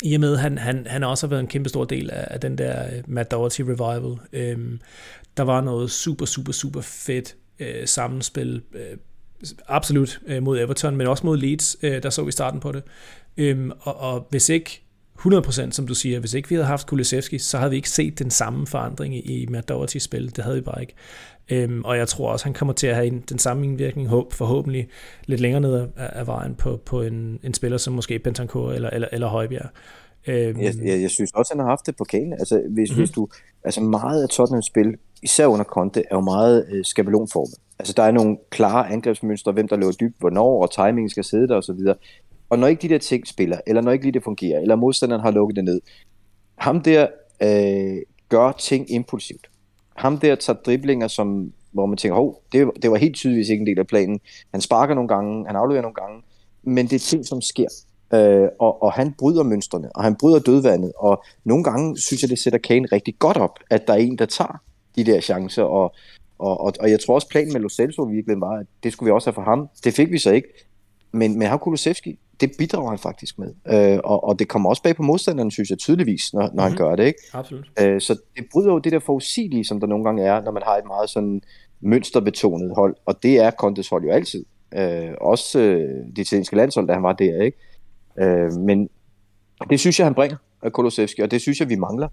i og med, han, han, han har været en kæmpe stor del af, af den der øh, Matt Doherty revival. Øhm, der var noget super, super, super fedt øh, sammenspil. Øh, absolut øh, mod Everton, men også mod Leeds. Øh, der så vi starten på det. Øhm, og, og hvis ikke 100% som du siger, hvis ikke vi havde haft Kulisevski, så havde vi ikke set den samme forandring i, i Matt Doherty's spil. Det havde vi bare ikke. Øhm, og jeg tror også, han kommer til at have en, den samme indvirkning, håb, forhåbentlig lidt længere ned af, af vejen på, på en, en spiller som måske Bentancur eller, eller, eller Højbjerg. Øhm, jeg, jeg, jeg synes også, han har haft det på kane. Altså, hvis, mm-hmm. hvis du, altså meget af Tottenhams spil, især under Conte, er jo meget øh, skabelonformet. Altså, der er nogle klare angrebsmønstre, hvem der løber dybt, hvornår, og timingen skal sidde der osv. Og når ikke de der ting spiller, eller når ikke lige det fungerer, eller modstanderen har lukket det ned, ham der øh, gør ting impulsivt. Ham der tager driblinger, som, hvor man tænker, hov, det, det var helt tydeligvis ikke en del af planen. Han sparker nogle gange, han afleverer nogle gange, men det er ting, som sker. Øh, og, og han bryder mønstrene, og han bryder dødvandet, og nogle gange synes jeg, det sætter Kane rigtig godt op, at der er en, der tager de der chancer, og, og, og, og jeg tror også, planen med Lo Celso virkelig var, at det skulle vi også have for ham. Det fik vi så ikke, men men ham Kulusevski, det bidrager han faktisk med. Øh, og, og det kommer også bag på modstanderen, synes jeg tydeligvis, når, når mm-hmm. han mhm. gør det. Ikke? Absolut. Øh, så det bryder jo det der forudsigelige, som der nogle gange er, når man har et meget sådan mønsterbetonet hold, og det er Contes hold jo altid. Øh, også øh, det italienske landshold, da han var der, ikke? Øh, men det synes jeg, han bringer, Kolosevski, og det synes jeg, vi mangler.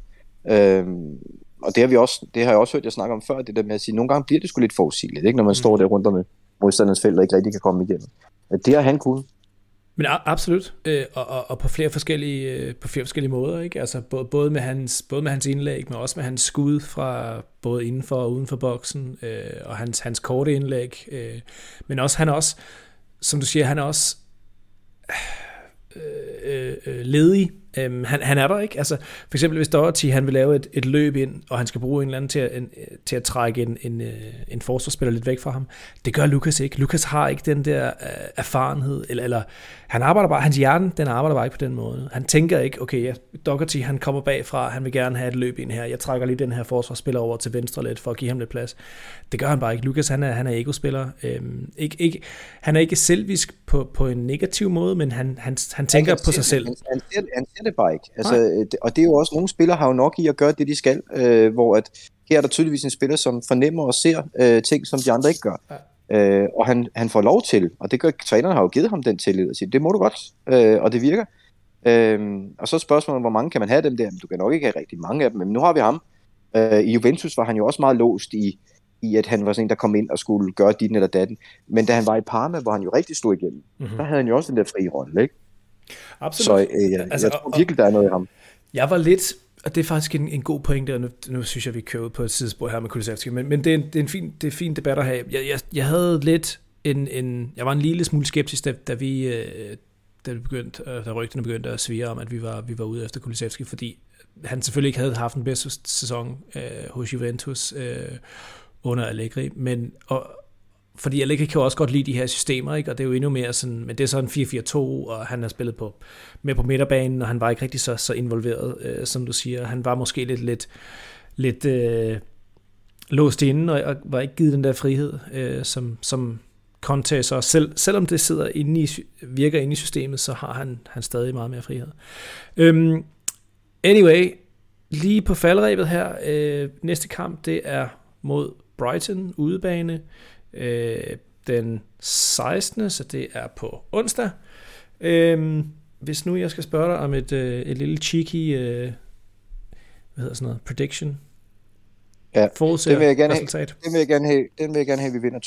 Øh, og det har, vi også, det har jeg også hørt jer snakke om før, det der med at sige, nogle gange bliver det sgu lidt forudsigeligt, ikke? når man mm. står der rundt om modstanderens felt og ikke rigtig kan komme igennem. Det har han kunnet. Men absolut, øh, og, og, og på flere forskellige øh, på flere forskellige måder, ikke? Altså både, både med hans både med hans indlæg, men også med hans skud fra både indenfor og uden for boksen, øh, og hans hans korte indlæg, øh, men også han også, som du siger, han er også øh, øh, øh ledig Øhm, han, han er der ikke. Altså, for eksempel hvis Doherty han vil lave et, et løb ind, og han skal bruge en eller anden til at, en, til at trække en, en, øh, en forsvarsspiller lidt væk fra ham. Det gør Lukas ikke. Lukas har ikke den der uh, erfarenhed, eller, eller han arbejder bare, hans hjerne, den arbejder bare ikke på den måde. Han tænker ikke, okay, ja, Doherty han kommer bagfra, han vil gerne have et løb ind her, jeg trækker lige den her forsvarsspiller over til venstre lidt, for at give ham lidt plads. Det gør han bare ikke. Lukas han er, han er ego-spiller. Øhm, ikke, ikke, han er ikke selvisk på, på en negativ måde, men han, han, han tænker han på sig selv. Han, han, han ser det bare ikke. Altså, det, og det er jo også, nogle spillere har jo nok i at gøre det, de skal, øh, hvor at her er der tydeligvis en spiller, som fornemmer og ser øh, ting, som de andre ikke gør. Ja. Øh, og han, han får lov til, og det gør træneren har jo givet ham den tillid, at sige, det må du godt, øh, og det virker. Øh, og så er spørgsmålet, hvor mange kan man have dem der? Du kan nok ikke have rigtig mange af dem, men nu har vi ham. Øh, I Juventus var han jo også meget låst i, i at han var sådan en, der kom ind og skulle gøre dit eller datten. Men da han var i Parma, hvor han jo rigtig stod igennem, mm-hmm. der havde han jo også den der frie rolle, ikke? Absolut. Så øh, jeg, altså, jeg tror virkelig, der er noget i ham. Jeg var lidt, og det er faktisk en, en god pointe, og nu, nu synes jeg, vi kører ud på et sidespor her med Kulisevski, men, men det, er en, det, er en fin, det er en fin debat at have. Jeg, jeg, jeg havde lidt en, en, jeg var en lille smule skeptisk, da, da vi, øh, da, vi begyndte, øh, da rygtene begyndte at svire om, at vi var, vi var ude efter Kulisevski, fordi han selvfølgelig ikke havde haft den bedste sæson øh, hos Juventus øh, under Allegri, men og, fordi Allegri kan jo også godt lide de her systemer, ikke? og det er jo endnu mere sådan, men det er sådan 4-4-2, og han har spillet på, med på midterbanen, og han var ikke rigtig så, så involveret, øh, som du siger. Han var måske lidt, lidt, lidt øh, låst inde, og, og var ikke givet den der frihed, øh, som, som Conte så selv, selvom det sidder inde i, virker inde i systemet, så har han, han stadig meget mere frihed. Øhm, anyway, lige på faldrebet her, øh, næste kamp, det er mod Brighton udebane øh, den 16. Så det er på onsdag. Øh, hvis nu jeg skal spørge dig om et, øh, et lille cheeky øh, hvad hedder sådan noget, prediction. Ja, det vil jeg gerne have, den vil jeg gerne have, den vil jeg gerne have, at vi vinder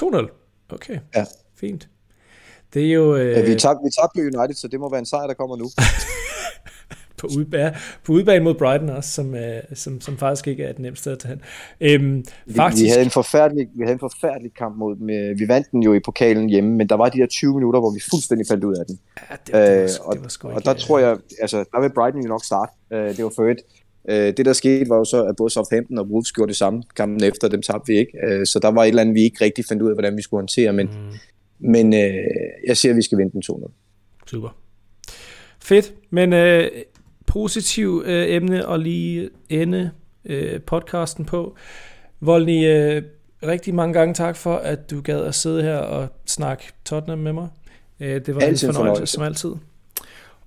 2-0. 2-0? Okay. Ja. Fint. Det er jo... Øh... Ja, vi tabte, vi tabte United, så det må være en sejr, der kommer nu. på, udbane, på udbane mod Brighton også, som, øh, som, som faktisk ikke er et nemt sted at tage hen. Øhm, faktisk... vi, vi, havde en forfærdelig, vi havde en forfærdelig kamp mod dem. Øh, vi vandt den jo i pokalen hjemme, men der var de der 20 minutter, hvor vi fuldstændig faldt ud af den. Ja, det, det, var, øh, og, det var sgu ikke, og der tror jeg, altså der vil Brighton jo nok starte. Øh, det var for et. Øh, det der skete var jo så, at både Southampton og Wolves gjorde det samme kampen efter, dem tabte vi ikke. Øh, så der var et eller andet, vi ikke rigtig fandt ud af, hvordan vi skulle håndtere, men, mm. men øh, jeg siger, at vi skal vinde den 2-0. Super. Fedt, men øh, positiv øh, emne at lige ende øh, podcasten på. Volny, øh, rigtig mange gange tak for, at du gad at sidde her og snakke Tottenham med mig. Øh, det var altid en fornøjelse, fornøjelse, som altid.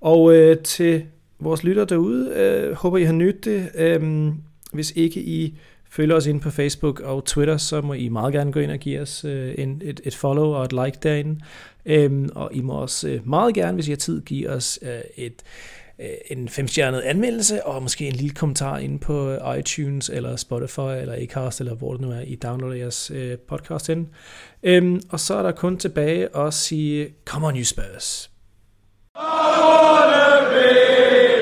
Og øh, til vores lytter derude, øh, håber I har nydt det. Øh, hvis ikke I følger os ind på Facebook og Twitter, så må I meget gerne gå ind og give os øh, en, et, et follow og et like derinde. Øh, og I må også øh, meget gerne, hvis I har tid, give os øh, et Øh, en femstjernet anmeldelse, og måske en lille kommentar inde på øh, iTunes, eller Spotify, eller Acast, eller hvor det nu er, I downloader jeres øh, podcast hen. Øhm, og så er der kun tilbage at sige, come on you Spurs. I wanna be